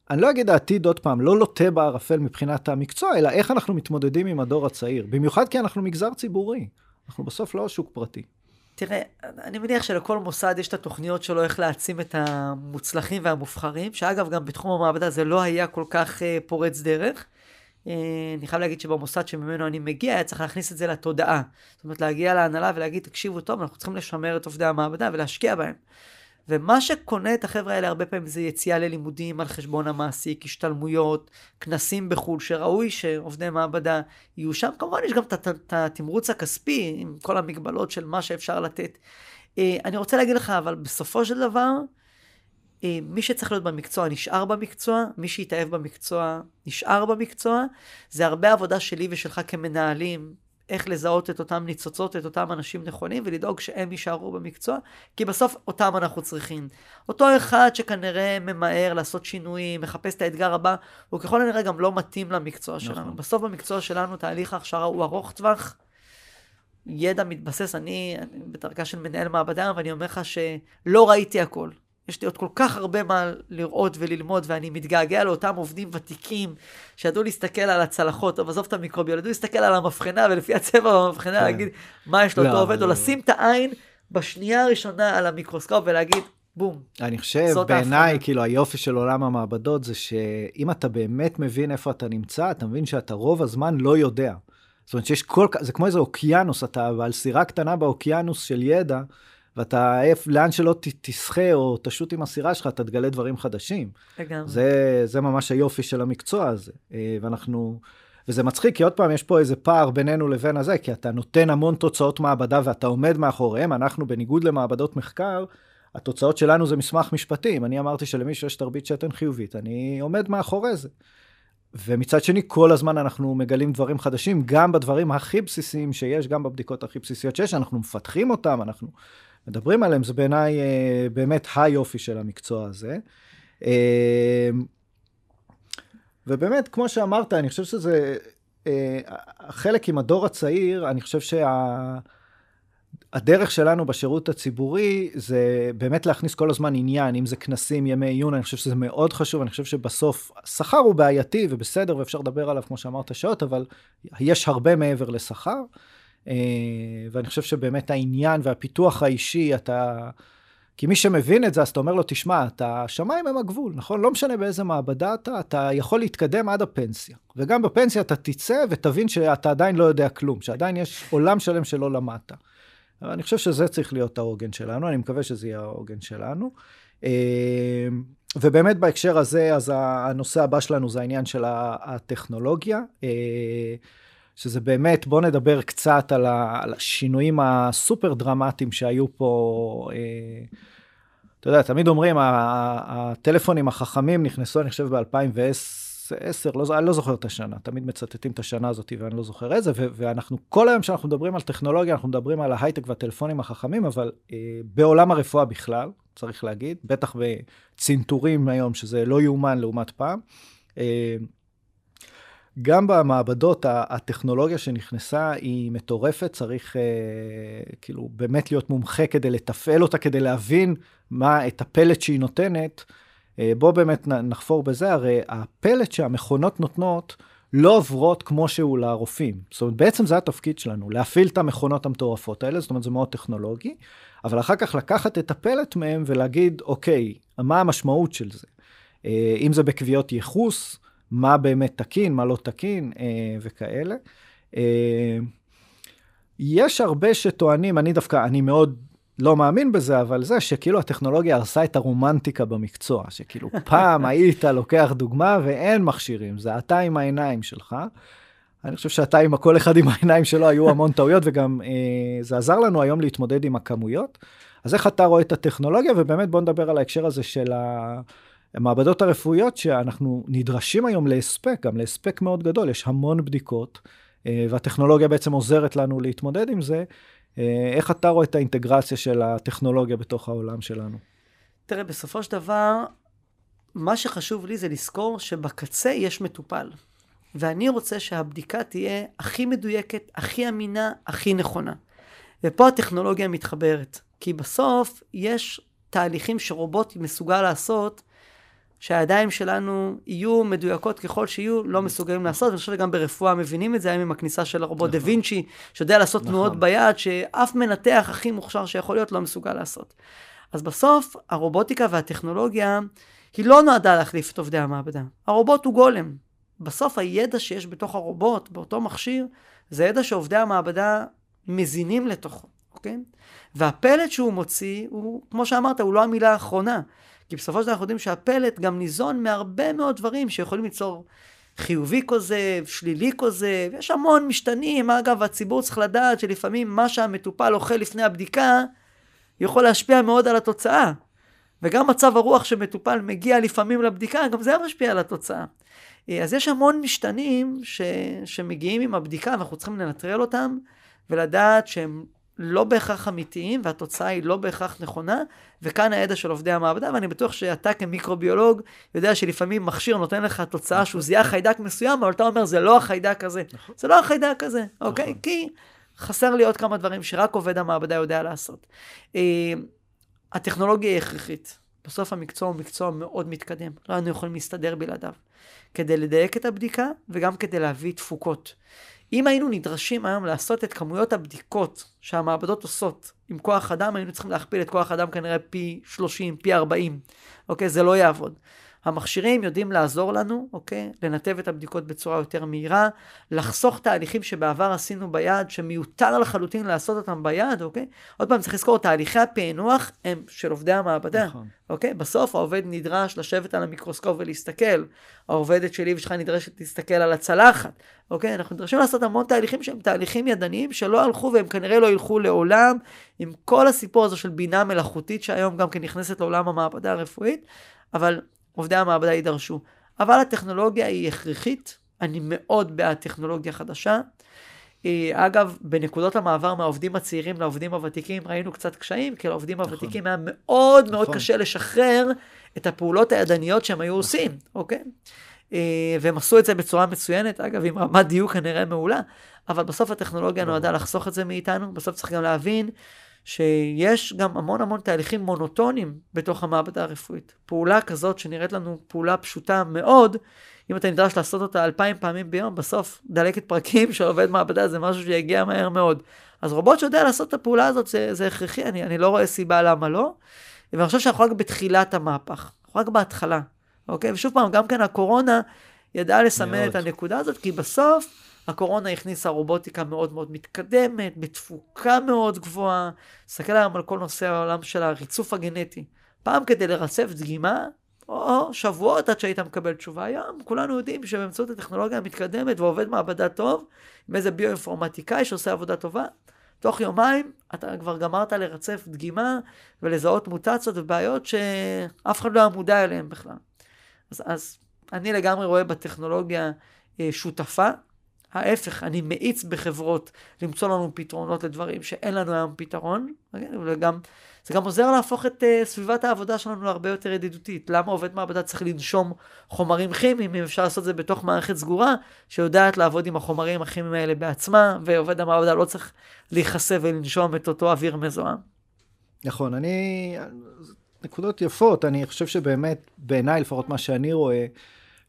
אני לא אגיד העתיד עוד פעם, לא לוטה בערפל מבחינת המקצוע, אלא איך אנחנו מתמודדים עם הדור הצעיר. במיוחד כי אנחנו מגזר ציבורי. אנחנו בסוף לא שוק פרטי. תראה, אני מניח שלכל מוסד יש את התוכניות שלו איך להעצים את המוצלחים והמובחרים, שאגב, גם בתחום המעבדה זה לא היה כל כך uh, פורץ דרך. Uh, אני חייב להגיד שבמוסד שממנו אני מגיע, היה צריך להכניס את זה לתודעה. זאת אומרת, להגיע להנהלה ולהגיד, תקשיבו טוב, אנחנו צריכים לשמר את עובדי המעבדה ולהשקיע בהם. ומה שקונה את החבר'ה האלה הרבה פעמים זה יציאה ללימודים על חשבון המעסיק, השתלמויות, כנסים בחו"ל, שראוי שעובדי מעבדה יהיו שם. כמובן יש גם את התמרוץ הכספי עם כל המגבלות של מה שאפשר לתת. אה, אני רוצה להגיד לך, אבל בסופו של דבר, אה, מי שצריך להיות במקצוע נשאר במקצוע, מי שהתאהב במקצוע נשאר במקצוע. זה הרבה עבודה שלי ושלך כמנהלים, איך לזהות את אותם ניצוצות, את אותם אנשים נכונים, ולדאוג שהם יישארו במקצוע, כי בסוף אותם אנחנו צריכים. אותו אחד שכנראה ממהר לעשות שינויים, מחפש את האתגר הבא, הוא ככל הנראה גם לא מתאים למקצוע נכון. שלנו. בסוף במקצוע שלנו תהליך ההכשרה הוא ארוך טווח. ידע מתבסס, אני, אני בדרגה של מנהל מעבדה, ואני אומר לך שלא ראיתי הכל. יש לי עוד כל כך הרבה מה לראות וללמוד, ואני מתגעגע לאותם עובדים ותיקים שידעו להסתכל על הצלחות, טוב, עזוב את המיקרוביול, ידעו להסתכל על המבחנה, ולפי הצבע במבחנה כן. להגיד מה יש לאותו לא, עובד, לא. או לשים את העין בשנייה הראשונה על המיקרוסקופ ולהגיד, בום. אני חושב, בעיניי. כאילו, היופי של עולם המעבדות זה שאם אתה באמת מבין איפה אתה נמצא, אתה מבין שאתה רוב הזמן לא יודע. זאת אומרת שיש כל כך, זה כמו איזה אוקיינוס, אתה על סירה קטנה באוקיינוס של ידע, ואתה, איפ- לאן שלא ת- תשחה או תשוט עם הסירה שלך, אתה תגלה דברים חדשים. לגמרי. זה, זה ממש היופי של המקצוע הזה. אה, ואנחנו, וזה מצחיק, כי עוד פעם, יש פה איזה פער בינינו לבין הזה, כי אתה נותן המון תוצאות מעבדה ואתה עומד מאחוריהם, אנחנו, בניגוד למעבדות מחקר, התוצאות שלנו זה מסמך משפטי. אם אני אמרתי שלמישהו יש תרבית שתן חיובית, אני עומד מאחורי זה. ומצד שני, כל הזמן אנחנו מגלים דברים חדשים, גם בדברים הכי בסיסיים שיש, גם בבדיקות הכי בסיסיות שיש, אנחנו מפתחים אותם, אנחנו מדברים עליהם, זה בעיניי אה, באמת היופי של המקצוע הזה. אה, ובאמת, כמו שאמרת, אני חושב שזה, אה, חלק עם הדור הצעיר, אני חושב שהדרך שלנו בשירות הציבורי זה באמת להכניס כל הזמן עניין, אם זה כנסים, ימי עיון, אני חושב שזה מאוד חשוב, אני חושב שבסוף, שכר הוא בעייתי ובסדר, ואפשר לדבר עליו, כמו שאמרת, שעות, אבל יש הרבה מעבר לשכר. אה, ואני חושב שבאמת העניין והפיתוח האישי, אתה... כי מי שמבין את זה, אז אתה אומר לו, תשמע, אתה, השמיים הם הגבול, נכון? לא משנה באיזה מעבדה אתה, אתה יכול להתקדם עד הפנסיה. וגם בפנסיה אתה תצא ותבין שאתה עדיין לא יודע כלום, שעדיין יש עולם שלם שלא למדת. אני חושב שזה צריך להיות העוגן שלנו, אני מקווה שזה יהיה העוגן שלנו. אה, ובאמת בהקשר הזה, אז הנושא הבא שלנו זה העניין של הטכנולוגיה. שזה באמת, בואו נדבר קצת על, ה, על השינויים הסופר דרמטיים שהיו פה. אה, אתה יודע, תמיד אומרים, הטלפונים החכמים נכנסו, אני חושב, ב-2010, לא, אני לא זוכר את השנה, תמיד מצטטים את השנה הזאת ואני לא זוכר איזה, ואנחנו, כל היום שאנחנו מדברים על טכנולוגיה, אנחנו מדברים על ההייטק והטלפונים החכמים, אבל אה, בעולם הרפואה בכלל, צריך להגיד, בטח בצנתורים היום, שזה לא יאומן לעומת פעם. אה, גם במעבדות, הטכנולוגיה שנכנסה היא מטורפת, צריך אה, כאילו באמת להיות מומחה כדי לתפעל אותה, כדי להבין מה, את הפלט שהיא נותנת. אה, בוא באמת נחפור בזה, הרי הפלט שהמכונות נותנות לא עוברות כמו שהוא לרופאים. זאת אומרת, בעצם זה התפקיד שלנו, להפעיל את המכונות המטורפות האלה, זאת אומרת, זה מאוד טכנולוגי, אבל אחר כך לקחת את הפלט מהם ולהגיד, אוקיי, מה המשמעות של זה? אה, אם זה בקביעות ייחוס, מה באמת תקין, מה לא תקין אה, וכאלה. אה, יש הרבה שטוענים, אני דווקא, אני מאוד לא מאמין בזה, אבל זה שכאילו הטכנולוגיה הרסה את הרומנטיקה במקצוע, שכאילו פעם היית לוקח דוגמה ואין מכשירים, זה אתה עם העיניים שלך. אני חושב שאתה עם כל אחד עם העיניים שלו היו המון טעויות, וגם אה, זה עזר לנו היום להתמודד עם הכמויות. אז איך אתה רואה את הטכנולוגיה, ובאמת בוא נדבר על ההקשר הזה של ה... המעבדות הרפואיות שאנחנו נדרשים היום להספק, גם להספק מאוד גדול, יש המון בדיקות, אה, והטכנולוגיה בעצם עוזרת לנו להתמודד עם זה. אה, איך אתה רואה את האינטגרציה של הטכנולוגיה בתוך העולם שלנו? תראה, בסופו של דבר, מה שחשוב לי זה לזכור שבקצה יש מטופל. ואני רוצה שהבדיקה תהיה הכי מדויקת, הכי אמינה, הכי נכונה. ופה הטכנולוגיה מתחברת. כי בסוף יש תהליכים שרובוט מסוגל לעשות, שהידיים שלנו יהיו מדויקות ככל שיהיו, לא מסוגלים לעשות. אני חושב שגם ברפואה מבינים את זה היום עם הכניסה של הרובוט דה וינצ'י, שיודע לעשות נכון. תנועות ביד, שאף מנתח הכי מוכשר שיכול להיות לא מסוגל לעשות. אז בסוף, הרובוטיקה והטכנולוגיה, היא לא נועדה להחליף את עובדי המעבדה. הרובוט הוא גולם. בסוף הידע שיש בתוך הרובוט, באותו מכשיר, זה ידע שעובדי המעבדה מזינים לתוכו, אוקיי? והפלט שהוא מוציא, הוא, כמו שאמרת, הוא לא המילה האחרונה. כי בסופו של דבר אנחנו יודעים שהפלט גם ניזון מהרבה מאוד דברים שיכולים ליצור חיובי כוזב, שלילי כוזב, יש המון משתנים. אגב, הציבור צריך לדעת שלפעמים מה שהמטופל אוכל לפני הבדיקה, יכול להשפיע מאוד על התוצאה. וגם מצב הרוח שמטופל מגיע לפעמים לבדיקה, גם זה משפיע על התוצאה. אה, אז יש המון משתנים ש... שמגיעים עם הבדיקה, ואנחנו צריכים לנטרל אותם, ולדעת שהם לא בהכרח אמיתיים, והתוצאה היא לא בהכרח נכונה, וכאן הידע של עובדי המעבדה, ואני בטוח שאתה כמיקרוביולוג יודע שלפעמים מכשיר נותן לך תוצאה שהוא זיהה חיידק מסוים, אבל אתה אומר, זה לא החיידק הזה. זה לא החיידק הזה, אוקיי? כי חסר לי עוד כמה דברים שרק עובד המעבדה יודע לעשות. אה, הטכנולוגיה היא הכרחית. בסוף המקצוע הוא מקצוע מאוד מתקדם. לא היינו יכולים להסתדר בלעדיו. כדי לדייק את הבדיקה וגם כדי להביא תפוקות. אם היינו נדרשים היום לעשות את כמויות הבדיקות שהמעבדות עושות עם כוח אדם, היינו צריכים להכפיל את כוח אדם כנראה פי 30, פי 40. אוקיי? זה לא יעבוד. המכשירים יודעים לעזור לנו, אוקיי? לנתב את הבדיקות בצורה יותר מהירה, לחסוך תהליכים שבעבר עשינו ביד, שמיותר לחלוטין לעשות אותם ביד, אוקיי? עוד פעם, צריך לזכור, תהליכי הפענוח הם של עובדי המעבדה, נכון. אוקיי? בסוף העובד נדרש לשבת על המיקרוסקופ ולהסתכל, העובדת שלי ושלך נדרשת להסתכל על הצלחת, אוקיי? אנחנו נדרשים לעשות המון תהליכים שהם תהליכים ידניים שלא הלכו והם כנראה לא ילכו לעולם, עם כל הסיפור הזה של בינה מלאכותית שהיום גם כן נכנסת לעולם המעבדה הרפואית, אבל עובדי המעבדה יידרשו. אבל הטכנולוגיה היא הכרחית, אני מאוד בעד טכנולוגיה חדשה. אה, אגב, בנקודות המעבר מהעובדים הצעירים לעובדים הוותיקים ראינו קצת קשיים, כי לעובדים נכון. הוותיקים היה מאוד נכון. מאוד קשה לשחרר את הפעולות הידניות שהם היו נכון. עושים, אוקיי? אה, והם עשו את זה בצורה מצוינת, אגב, עם רמת דיוק כנראה מעולה, אבל בסוף הטכנולוגיה נכון. נועדה לחסוך את זה מאיתנו, בסוף צריך גם להבין שיש גם המון המון תהליכים מונוטונים בתוך המעבדה הרפואית. פעולה כזאת שנראית לנו פעולה פשוטה מאוד, אם אתה נדרש לעשות אותה אלפיים פעמים ביום, בסוף דלקת פרקים של עובד מעבדה זה משהו שיגיע מהר מאוד. אז רובוט שיודע לעשות את הפעולה הזאת זה, זה הכרחי, אני, אני לא רואה סיבה למה לא. ואני חושב שאנחנו רק בתחילת המהפך, אנחנו רק בהתחלה, אוקיי? ושוב פעם, גם כן הקורונה ידעה לסמן. את הנקודה הזאת, כי בסוף... הקורונה הכניסה רובוטיקה מאוד מאוד מתקדמת, בתפוקה מאוד גבוהה. תסתכל היום על כל נושא העולם של הריצוף הגנטי. פעם כדי לרצף דגימה, או שבועות עד שהיית מקבל תשובה. היום כולנו יודעים שבאמצעות הטכנולוגיה המתקדמת ועובד מעבדה טוב, עם איזה ביואינפורמטיקאי שעושה עבודה טובה, תוך יומיים אתה כבר גמרת לרצף דגימה ולזהות מוטציות ובעיות שאף אחד לא היה מודע אליהן בכלל. אז, אז אני לגמרי רואה בטכנולוגיה אה, שותפה, ההפך, אני מאיץ בחברות למצוא לנו פתרונות לדברים שאין לנו היום פתרון, אוקיי? וגם, זה גם עוזר להפוך את uh, סביבת העבודה שלנו להרבה יותר ידידותית. למה עובד מעבדה צריך לנשום חומרים כימיים, אם אפשר לעשות את זה בתוך מערכת סגורה, שיודעת לעבוד עם החומרים הכימיים האלה בעצמה, ועובד המעבדה לא צריך להיחשף ולנשום את אותו אוויר מזוהם. נכון, אני... נקודות יפות, אני חושב שבאמת, בעיניי, לפחות מה שאני רואה,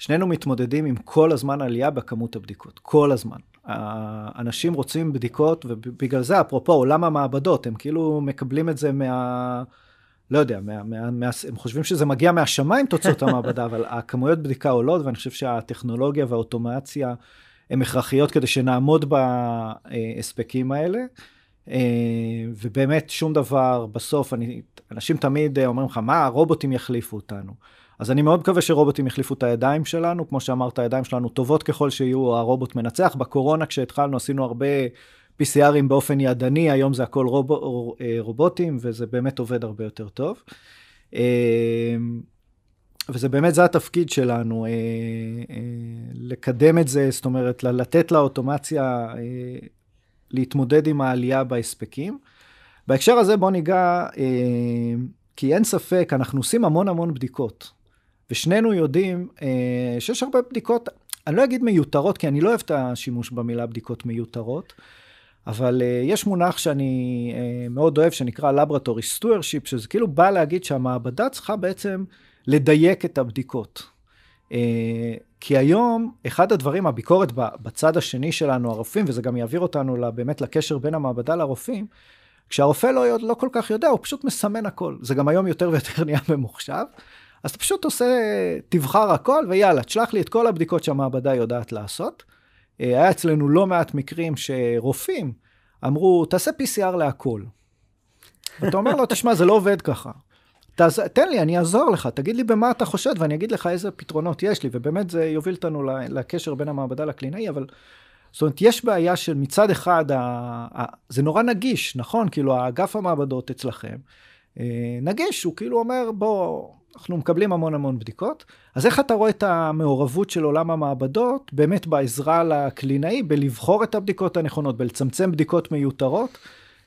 שנינו מתמודדים עם כל הזמן עלייה בכמות הבדיקות, כל הזמן. אנשים רוצים בדיקות, ובגלל זה, אפרופו עולם המעבדות, הם כאילו מקבלים את זה מה... לא יודע, מה, מה, מה, הם חושבים שזה מגיע מהשמיים תוצאות המעבדה, אבל הכמויות בדיקה עולות, ואני חושב שהטכנולוגיה והאוטומציה הן הכרחיות כדי שנעמוד בהספקים האלה. ובאמת שום דבר, בסוף, אני, אנשים תמיד אומרים לך, מה, הרובוטים יחליפו אותנו. אז אני מאוד מקווה שרובוטים יחליפו את הידיים שלנו, כמו שאמרת, הידיים שלנו טובות ככל שיהיו, הרובוט מנצח. בקורונה כשהתחלנו עשינו הרבה PCRים באופן ידני, היום זה הכל רוב, אה, רובוטים, וזה באמת עובד הרבה יותר טוב. אה, וזה באמת, זה התפקיד שלנו, אה, לקדם את זה, זאת אומרת, לתת לאוטומציה להתמודד עם העלייה בהספקים. בהקשר הזה בוא ניגע, כי אין ספק, אנחנו עושים המון המון בדיקות. ושנינו יודעים אה, שיש הרבה בדיקות, אני לא אגיד מיותרות, כי אני לא אוהב את השימוש במילה בדיקות מיותרות, אבל אה, יש מונח שאני אה, מאוד אוהב, שנקרא Laboratory Stewardship, שזה כאילו בא להגיד שהמעבדה צריכה בעצם לדייק את הבדיקות. אה, כי היום, אחד הדברים, הביקורת בצד השני שלנו, הרופאים, וזה גם יעביר אותנו באמת לקשר בין המעבדה לרופאים, כשהרופא לא, לא כל כך יודע, הוא פשוט מסמן הכל. זה גם היום יותר ויותר נהיה ממוחשב. אז אתה פשוט עושה, תבחר הכל, ויאללה, תשלח לי את כל הבדיקות שהמעבדה יודעת לעשות. אה, היה אצלנו לא מעט מקרים שרופאים אמרו, תעשה PCR להכל. ואתה אומר לו, תשמע, זה לא עובד ככה. תעז... תן לי, אני אעזור לך, תגיד לי במה אתה חושד ואני אגיד לך איזה פתרונות יש לי, ובאמת זה יוביל אותנו לקשר בין המעבדה לקלינאי, אבל זאת אומרת, יש בעיה של מצד אחד, ה... ה... זה נורא נגיש, נכון? כאילו, האגף המעבדות אצלכם, אה, נגיש, הוא כאילו אומר, בוא, אנחנו מקבלים המון המון בדיקות. אז איך אתה רואה את המעורבות של עולם המעבדות באמת בעזרה לקלינאי, בלבחור את הבדיקות הנכונות, בלצמצם בדיקות מיותרות?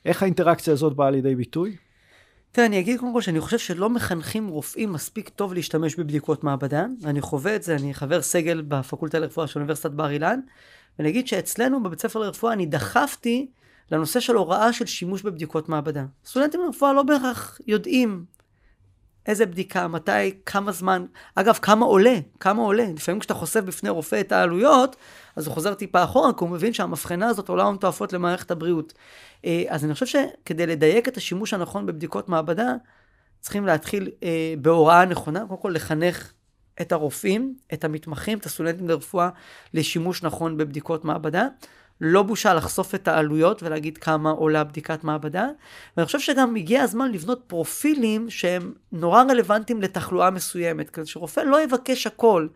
איך האינטראקציה הזאת באה לידי ביטוי? תראה, אני אגיד קודם כל שאני חושב שלא מחנכים רופאים מספיק טוב להשתמש בבדיקות מעבדה. אני חווה את זה, אני חבר סגל בפקולטה לרפואה של אוניברסיטת בר אילן, ואני אגיד שאצלנו בבית ספר לרפואה אני דחפתי לנושא של הוראה של שימוש בבדיקות מעבדה. סטודנטים לרפואה לא בהכרח יודעים איזה בדיקה, מתי, כמה זמן, אגב, כמה עולה, כמה עולה. לפעמים כשאתה חושף בפני רופא את העלויות, אז הוא חוזר טיפה אחורה, כי הוא מבין שהמבחנה הזאת עולה מתועפות למערכת הבריאות. אה, אז אני חושב שכדי לדייק את השימוש הנכון בבדיקות מעבדה, צריכים להתחיל אה, בהוראה נכונה, קודם כל לחנך את הרופאים, את המתמחים, את הסטודנטים לרפואה, לשימוש נכון בבדיקות מעבדה. לא בושה לחשוף את העלויות ולהגיד כמה עולה בדיקת מעבדה. ואני חושב שגם הגיע הזמן לבנות פרופילים שהם נורא רלוונטיים לתחלואה מסוימת, כדי שרופא לא יבקש הכל,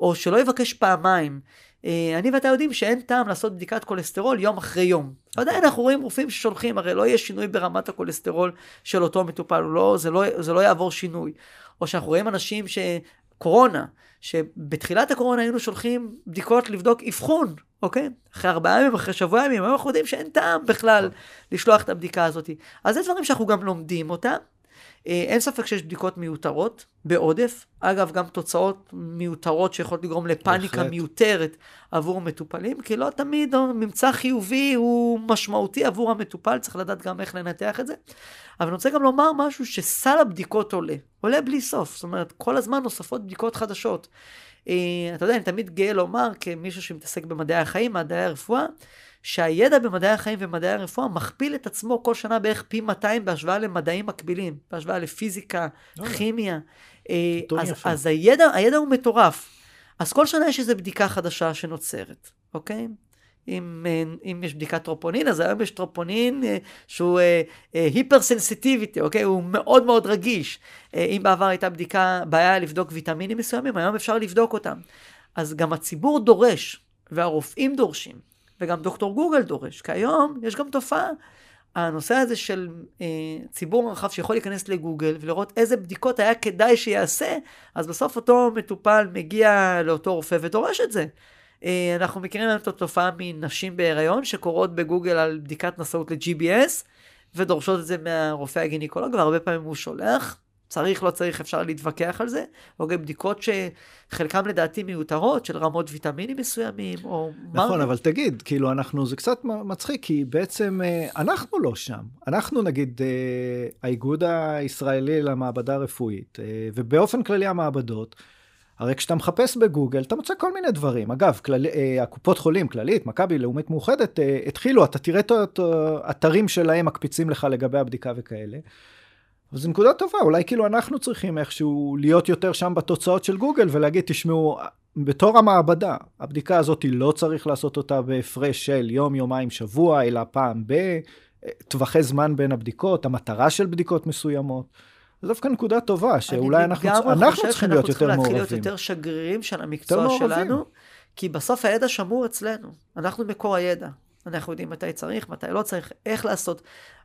או שלא יבקש פעמיים. אה, אני ואתה יודעים שאין טעם לעשות בדיקת כולסטרול יום אחרי יום. עדיין אנחנו רואים רופאים ששולחים, הרי לא יהיה שינוי ברמת הכולסטרול של אותו מטופל, לא, זה, לא, זה לא יעבור שינוי. או שאנחנו רואים אנשים שקורונה, שבתחילת הקורונה היינו שולחים בדיקות לבדוק אבחון, אוקיי? אחרי ארבעה ימים, אחרי שבוע ימים, היום אנחנו יודעים שאין טעם בכלל לשלוח את הבדיקה הזאת. אז זה דברים שאנחנו גם לומדים אותם. אה, אין ספק שיש בדיקות מיותרות בעודף. אגב, גם תוצאות מיותרות שיכולות לגרום לפאניקה בהחלט. מיותרת עבור מטופלים, כי לא תמיד ממצא חיובי הוא משמעותי עבור המטופל, צריך לדעת גם איך לנתח את זה. אבל אני רוצה גם לומר משהו שסל הבדיקות עולה, עולה בלי סוף. זאת אומרת, כל הזמן נוספות בדיקות חדשות. אה, אתה יודע, אני תמיד גאה לומר, כמישהו שמתעסק במדעי החיים, מדעי הרפואה, שהידע במדעי החיים ומדעי הרפואה מכפיל את עצמו כל שנה בערך פי 200 בהשוואה למדעים מקבילים, בהשוואה לפיזיקה, כימיה. אה, אז, אז הידע, הידע הוא מטורף. אז כל שנה יש איזו בדיקה חדשה שנוצרת, אוקיי? אם, אה, אם יש בדיקת טרופונין, אז היום יש טרופונין אה, שהוא היפר סנסיטיביטי, אוקיי? הוא מאוד מאוד רגיש. אם בעבר הייתה בדיקה, בעיה לבדוק ויטמינים מסוימים, היום אפשר לבדוק אותם. אז גם הציבור דורש, והרופאים דורשים, וגם דוקטור גוגל דורש, כי היום יש גם תופעה. הנושא הזה של אה, ציבור רחב שיכול להיכנס לגוגל ולראות איזה בדיקות היה כדאי שיעשה, אז בסוף אותו מטופל מגיע לאותו רופא ודורש את זה. אה, אנחנו מכירים את התופעה מנשים בהיריון שקוראות בגוגל על בדיקת נשאות ל-GBS ודורשות את זה מהרופא הגינקולוג, והרבה פעמים הוא שולח צריך, לא צריך, אפשר להתווכח על זה. או גם בדיקות שחלקם לדעתי מיותרות, של רמות ויטמינים מסוימים, או נכון, מה... אבל תגיד, כאילו, אנחנו, זה קצת מצחיק, כי בעצם אה, אנחנו לא שם. אנחנו, נגיד, אה, האיגוד הישראלי למעבדה הרפואית, אה, ובאופן כללי המעבדות, הרי כשאתה מחפש בגוגל, אתה מוצא כל מיני דברים. אגב, כלל, הקופות חולים, כללית, מכבי, לאומית מאוחדת, התחילו, אתה תראה את האתרים שלהם מקפיצים לך לגבי הבדיקה וכאלה. אבל זו נקודה טובה, אולי כאילו אנחנו צריכים איכשהו להיות יותר שם בתוצאות של גוגל ולהגיד, תשמעו, בתור המעבדה, הבדיקה הזאת לא צריך לעשות אותה בהפרש של יום, יומיים, שבוע, אלא פעם בטווחי זמן בין הבדיקות, המטרה של בדיקות מסוימות. זו דווקא נקודה טובה, שאולי אנחנו, אנחנו צריכים להיות יותר מעורבים. אנחנו צריכים להתחיל להיות יותר שגרירים של המקצוע שלנו, כי בסוף הידע שמור אצלנו, אנחנו מקור הידע. אנחנו יודעים מתי צריך, מתי לא צריך, איך לעשות.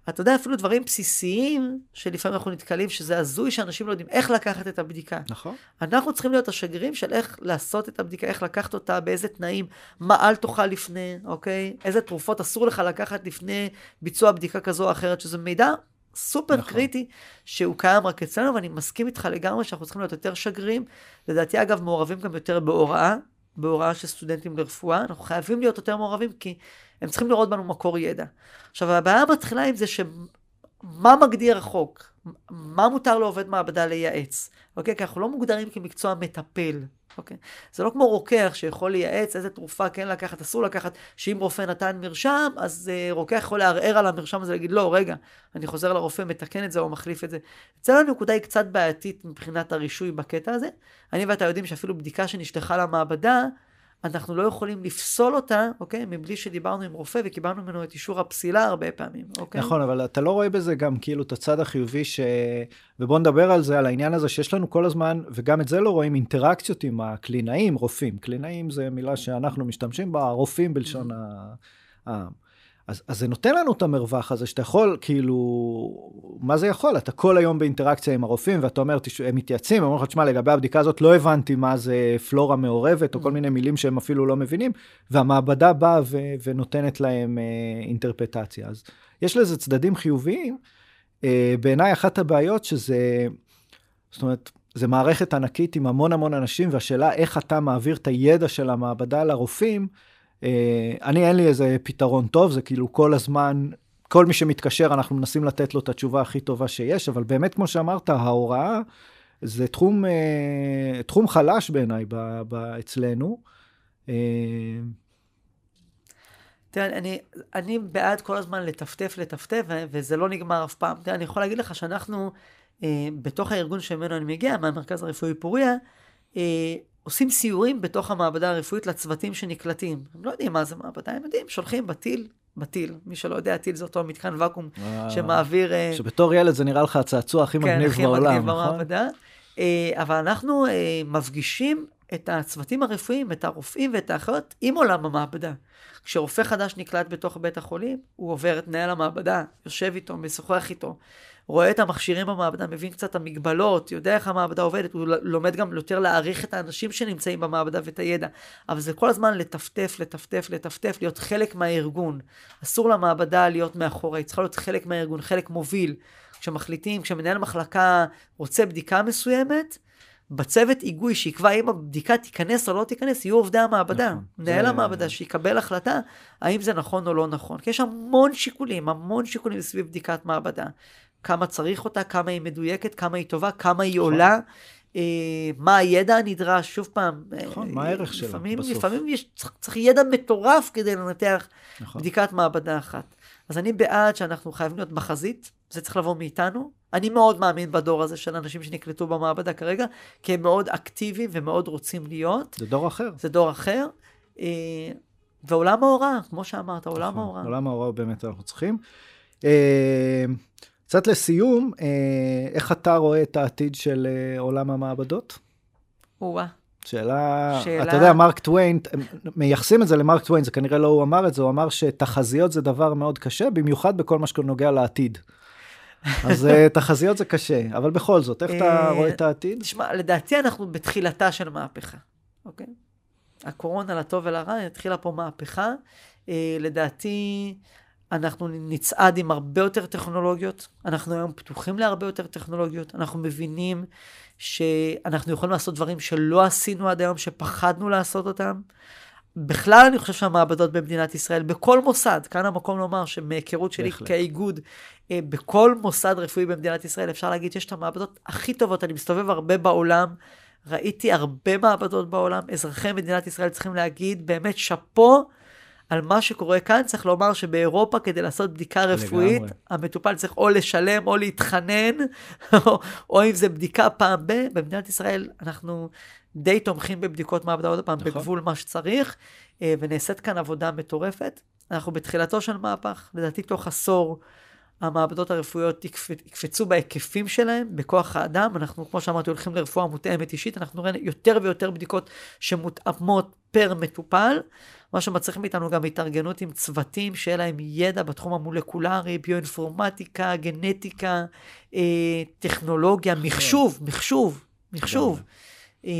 אתה יודע, אפילו דברים בסיסיים, שלפעמים אנחנו נתקלים, שזה הזוי שאנשים לא יודעים איך לקחת את הבדיקה. נכון. אנחנו צריכים להיות השגרירים של איך לעשות את הבדיקה, איך לקחת אותה, באיזה תנאים, מה אל תאכל לפני, אוקיי? איזה תרופות אסור לך לקחת לפני ביצוע בדיקה כזו או אחרת, שזה מידע סופר נכון. קריטי, שהוא קיים רק אצלנו, ואני מסכים איתך לגמרי שאנחנו צריכים להיות יותר שגרירים. לדעתי, אגב, מעורבים גם יותר בהוראה, בהוראה של סטודנטים לרפואה. אנחנו חייבים להיות יותר מעורבים, כי הם צריכים לראות בנו מקור ידע. עכשיו, הבעיה מתחילה עם זה שמה מגדיר החוק? מה מותר לעובד מעבדה לייעץ? אוקיי? כי אנחנו לא מוגדרים כמקצוע מטפל. אוקיי? זה לא כמו רוקח שיכול לייעץ איזה תרופה כן לקחת, אסור לקחת, שאם רופא נתן מרשם, אז uh, רוקח יכול לערער על המרשם הזה, להגיד, לא, רגע, אני חוזר לרופא, מתקן את זה או מחליף את זה. אצלנו הנקודה היא קצת בעייתית מבחינת הרישוי בקטע הזה. אני ואתה יודעים שאפילו בדיקה שנשלחה למעבדה, אנחנו לא יכולים לפסול אותה, אוקיי? מבלי שדיברנו עם רופא וקיבלנו ממנו את אישור הפסילה הרבה פעמים, אוקיי? נכון, אבל אתה לא רואה בזה גם כאילו את הצד החיובי ש... ובוא נדבר על זה, על העניין הזה שיש לנו כל הזמן, וגם את זה לא רואים, אינטראקציות עם הקלינאים, רופאים. קלינאים זה מילה שאנחנו משתמשים בה, רופאים בלשון העם. אז, אז זה נותן לנו את המרווח הזה, שאתה יכול, כאילו, מה זה יכול? אתה כל היום באינטראקציה עם הרופאים, ואתה אומר, תש... הם מתייעצים, הם אומרים לך, תשמע, לגבי הבדיקה הזאת לא הבנתי מה זה פלורה מעורבת, או כל מיני מילים שהם אפילו לא מבינים, והמעבדה באה ו... ונותנת להם אה, אינטרפטציה. אז יש לזה צדדים חיוביים. אה, בעיניי אחת הבעיות שזה, זאת אומרת, זה מערכת ענקית עם המון המון אנשים, והשאלה איך אתה מעביר את הידע של המעבדה לרופאים, אני, אין לי איזה פתרון טוב, זה כאילו כל הזמן, כל מי שמתקשר, אנחנו מנסים לתת לו את התשובה הכי טובה שיש, אבל באמת, כמו שאמרת, ההוראה זה תחום, אה, תחום חלש בעיניי אצלנו. אה, תראה, אני, אני בעד כל הזמן לטפטף, לטפטף, וזה לא נגמר אף פעם. תראה, אני יכול להגיד לך שאנחנו, אה, בתוך הארגון שממנו אני מגיע, מהמרכז הרפואי פוריה, אה, עושים סיורים בתוך המעבדה הרפואית לצוותים שנקלטים. הם לא יודעים מה זה מעבדה, הם יודעים, שולחים בטיל, בטיל. מי שלא יודע, טיל זה אותו מתקן ואקום שמעביר... אה, שבתור ילד זה נראה לך הצעצוע הכי כן, מגניב הכי בעולם, מגניב נכון? במעבדה. אה, אבל אנחנו אה, מפגישים את הצוותים הרפואיים, את הרופאים ואת האחיות עם עולם המעבדה. כשרופא חדש נקלט בתוך בית החולים, הוא עובר את מנהל המעבדה, יושב איתו, משוחח איתו, רואה את המכשירים במעבדה, מבין קצת את המגבלות, יודע איך המעבדה עובדת, הוא לומד גם יותר להעריך את האנשים שנמצאים במעבדה ואת הידע. אבל זה כל הזמן לטפטף, לטפטף, לטפטף, להיות חלק מהארגון. אסור למעבדה להיות מאחורי, היא צריכה להיות חלק מהארגון, חלק מוביל. כשמחליטים, כשמנהל מחלקה רוצה בדיקה מסוימת, בצוות היגוי שיקבע אם הבדיקה תיכנס או לא תיכנס, יהיו עובדי המעבדה. נכון. מנהל זה- המעבדה שיקבל החלטה האם זה נכון או לא נכון. כי יש המון שיקולים, המון שיקולים סביב בדיקת מעבדה. כמה צריך אותה, כמה היא מדויקת, כמה היא טובה, כמה היא עולה, אה, מה הידע הנדרש, שוב פעם. נכון, אה, מה הערך שלה בסוף? לפעמים יש, צריך, צריך ידע מטורף כדי לנתח נכון. בדיקת מעבדה אחת. אז אני בעד שאנחנו חייבים להיות בחזית, זה צריך לבוא מאיתנו. אני מאוד מאמין בדור הזה של אנשים שנקלטו במעבדה כרגע, כי הם מאוד אקטיביים ומאוד רוצים להיות. זה דור אחר. זה דור אחר. אה, ועולם ההוראה, כמו שאמרת, עולם נכון, ההוראה. עולם ההוראה באמת אנחנו צריכים. אה, קצת לסיום, אה, איך אתה רואה את העתיד של אה, עולם המעבדות? או-אה. שאלה, שאלה- אתה יודע, מרק טוויין, הם מייחסים את זה למרק טוויין, זה כנראה לא הוא אמר את זה, הוא אמר שתחזיות זה דבר מאוד קשה, במיוחד בכל מה שנוגע לעתיד. אז אה, תחזיות זה קשה, אבל בכל זאת, איך אתה אה, רואה את העתיד? תשמע, לדעתי אנחנו בתחילתה של מהפכה, אוקיי? הקורונה לטוב ולרע, התחילה פה מהפכה. אה, לדעתי, אנחנו נצעד עם הרבה יותר טכנולוגיות. אנחנו היום פתוחים להרבה יותר טכנולוגיות. אנחנו מבינים שאנחנו יכולים לעשות דברים שלא עשינו עד היום, שפחדנו לעשות אותם. בכלל, אני חושב שהמעבדות במדינת ישראל, בכל מוסד, כאן המקום לומר שמהיכרות שלי בהחלט. כאיגוד, אה, בכל מוסד רפואי במדינת ישראל, אפשר להגיד שיש את המעבדות הכי טובות. אני מסתובב הרבה בעולם, ראיתי הרבה מעבדות בעולם. אזרחי מדינת ישראל צריכים להגיד באמת שאפו על מה שקורה כאן. צריך לומר שבאירופה, כדי לעשות בדיקה רפואית, לגמרי. המטופל צריך או לשלם או להתחנן, או, או אם זה בדיקה פעם ב... במדינת ישראל אנחנו די תומכים בבדיקות מעבדה, עוד פעם, נכון. בגבול מה שצריך, אה, ונעשית כאן עבודה מטורפת. אנחנו בתחילתו של מהפך, לדעתי תוך עשור המעבדות הרפואיות יקפ- יקפצו בהיקפים שלהם, בכוח האדם. אנחנו, כמו שאמרתי, הולכים לרפואה מותאמת אישית, אנחנו רואים יותר ויותר בדיקות שמותאמות פר מטופל, מה שמצריך מאיתנו גם התארגנות עם צוותים שיהיה להם ידע בתחום המולקולרי, ביואינפורמטיקה, גנטיקה, אה, טכנולוגיה, מחשוב, מחשוב, מחשוב. אה,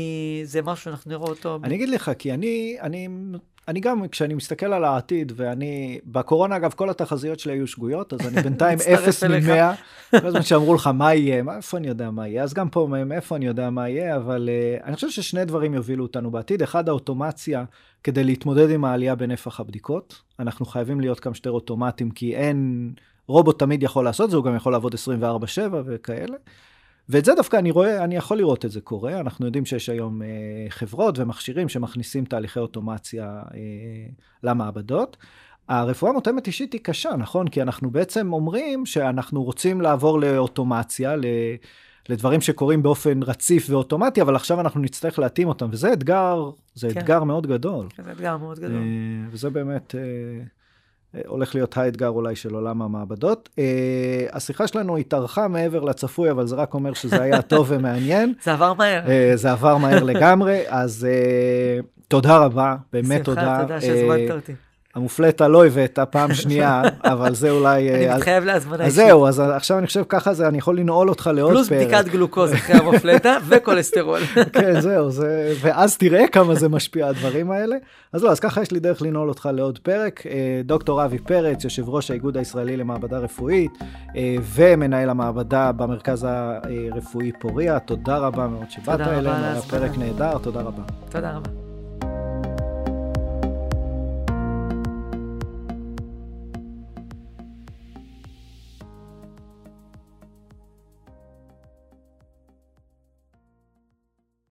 זה משהו שאנחנו נראה אותו. אני אגיד לך, כי אני, אני, אני גם, כשאני מסתכל על העתיד, ואני, בקורונה אגב, כל התחזיות שלי היו שגויות, אז אני בינתיים אפס. ממאה. כל הזמן שאמרו לך, מה יהיה? מה, איפה אני יודע מה יהיה? אז גם פה, מאיפה אני יודע מה יהיה? אבל uh, אני חושב ששני דברים יובילו אותנו בעתיד. אחד, האוטומציה, כדי להתמודד עם העלייה בנפח הבדיקות. אנחנו חייבים להיות כמה שיותר אוטומטיים, כי אין... רובוט תמיד יכול לעשות זה, הוא גם יכול לעבוד 24/7 וכאלה. ואת זה דווקא אני רואה, אני יכול לראות את זה קורה. אנחנו יודעים שיש היום אה, חברות ומכשירים שמכניסים תהליכי אוטומציה אה, למעבדות. הרפואה מותאמת אישית היא קשה, נכון? כי אנחנו בעצם אומרים שאנחנו רוצים לעבור לאוטומציה, ל... לדברים שקורים באופן רציף ואוטומטי, אבל עכשיו אנחנו נצטרך להתאים אותם, וזה אתגר, זה כן. אתגר מאוד גדול. זה אתגר מאוד גדול. אה, וזה באמת אה, הולך להיות האתגר אולי של עולם המעבדות. אה, השיחה שלנו התארכה מעבר לצפוי, אבל זה רק אומר שזה היה טוב ומעניין. זה עבר מהר. אה, זה עבר מהר לגמרי, אז אה, תודה רבה, באמת תודה. שמחה, תודה אה, שהזמנת אותי. המופלטה לא הבאת פעם שנייה, אבל זה אולי... אה, אני אז- מתחייב להזמנה אז אישית. זהו, אז עכשיו אני חושב ככה זה, אני יכול לנעול אותך לעוד פלוס פרק. בדיקת גלוקוז אחרי המופלטה וכולסטרול. כן, זהו, זה, ואז תראה כמה זה משפיע, הדברים האלה. אז לא, אז ככה יש לי דרך לנעול אותך לעוד פרק. אה, דוקטור אבי פרץ, יושב ראש האיגוד הישראלי למעבדה רפואית, אה, ומנהל המעבדה במרכז הרפואי פוריה, תודה רבה מאוד שבאת אלינו, על היה ההזמנה. פרק נהדר, תודה רבה. תודה רבה.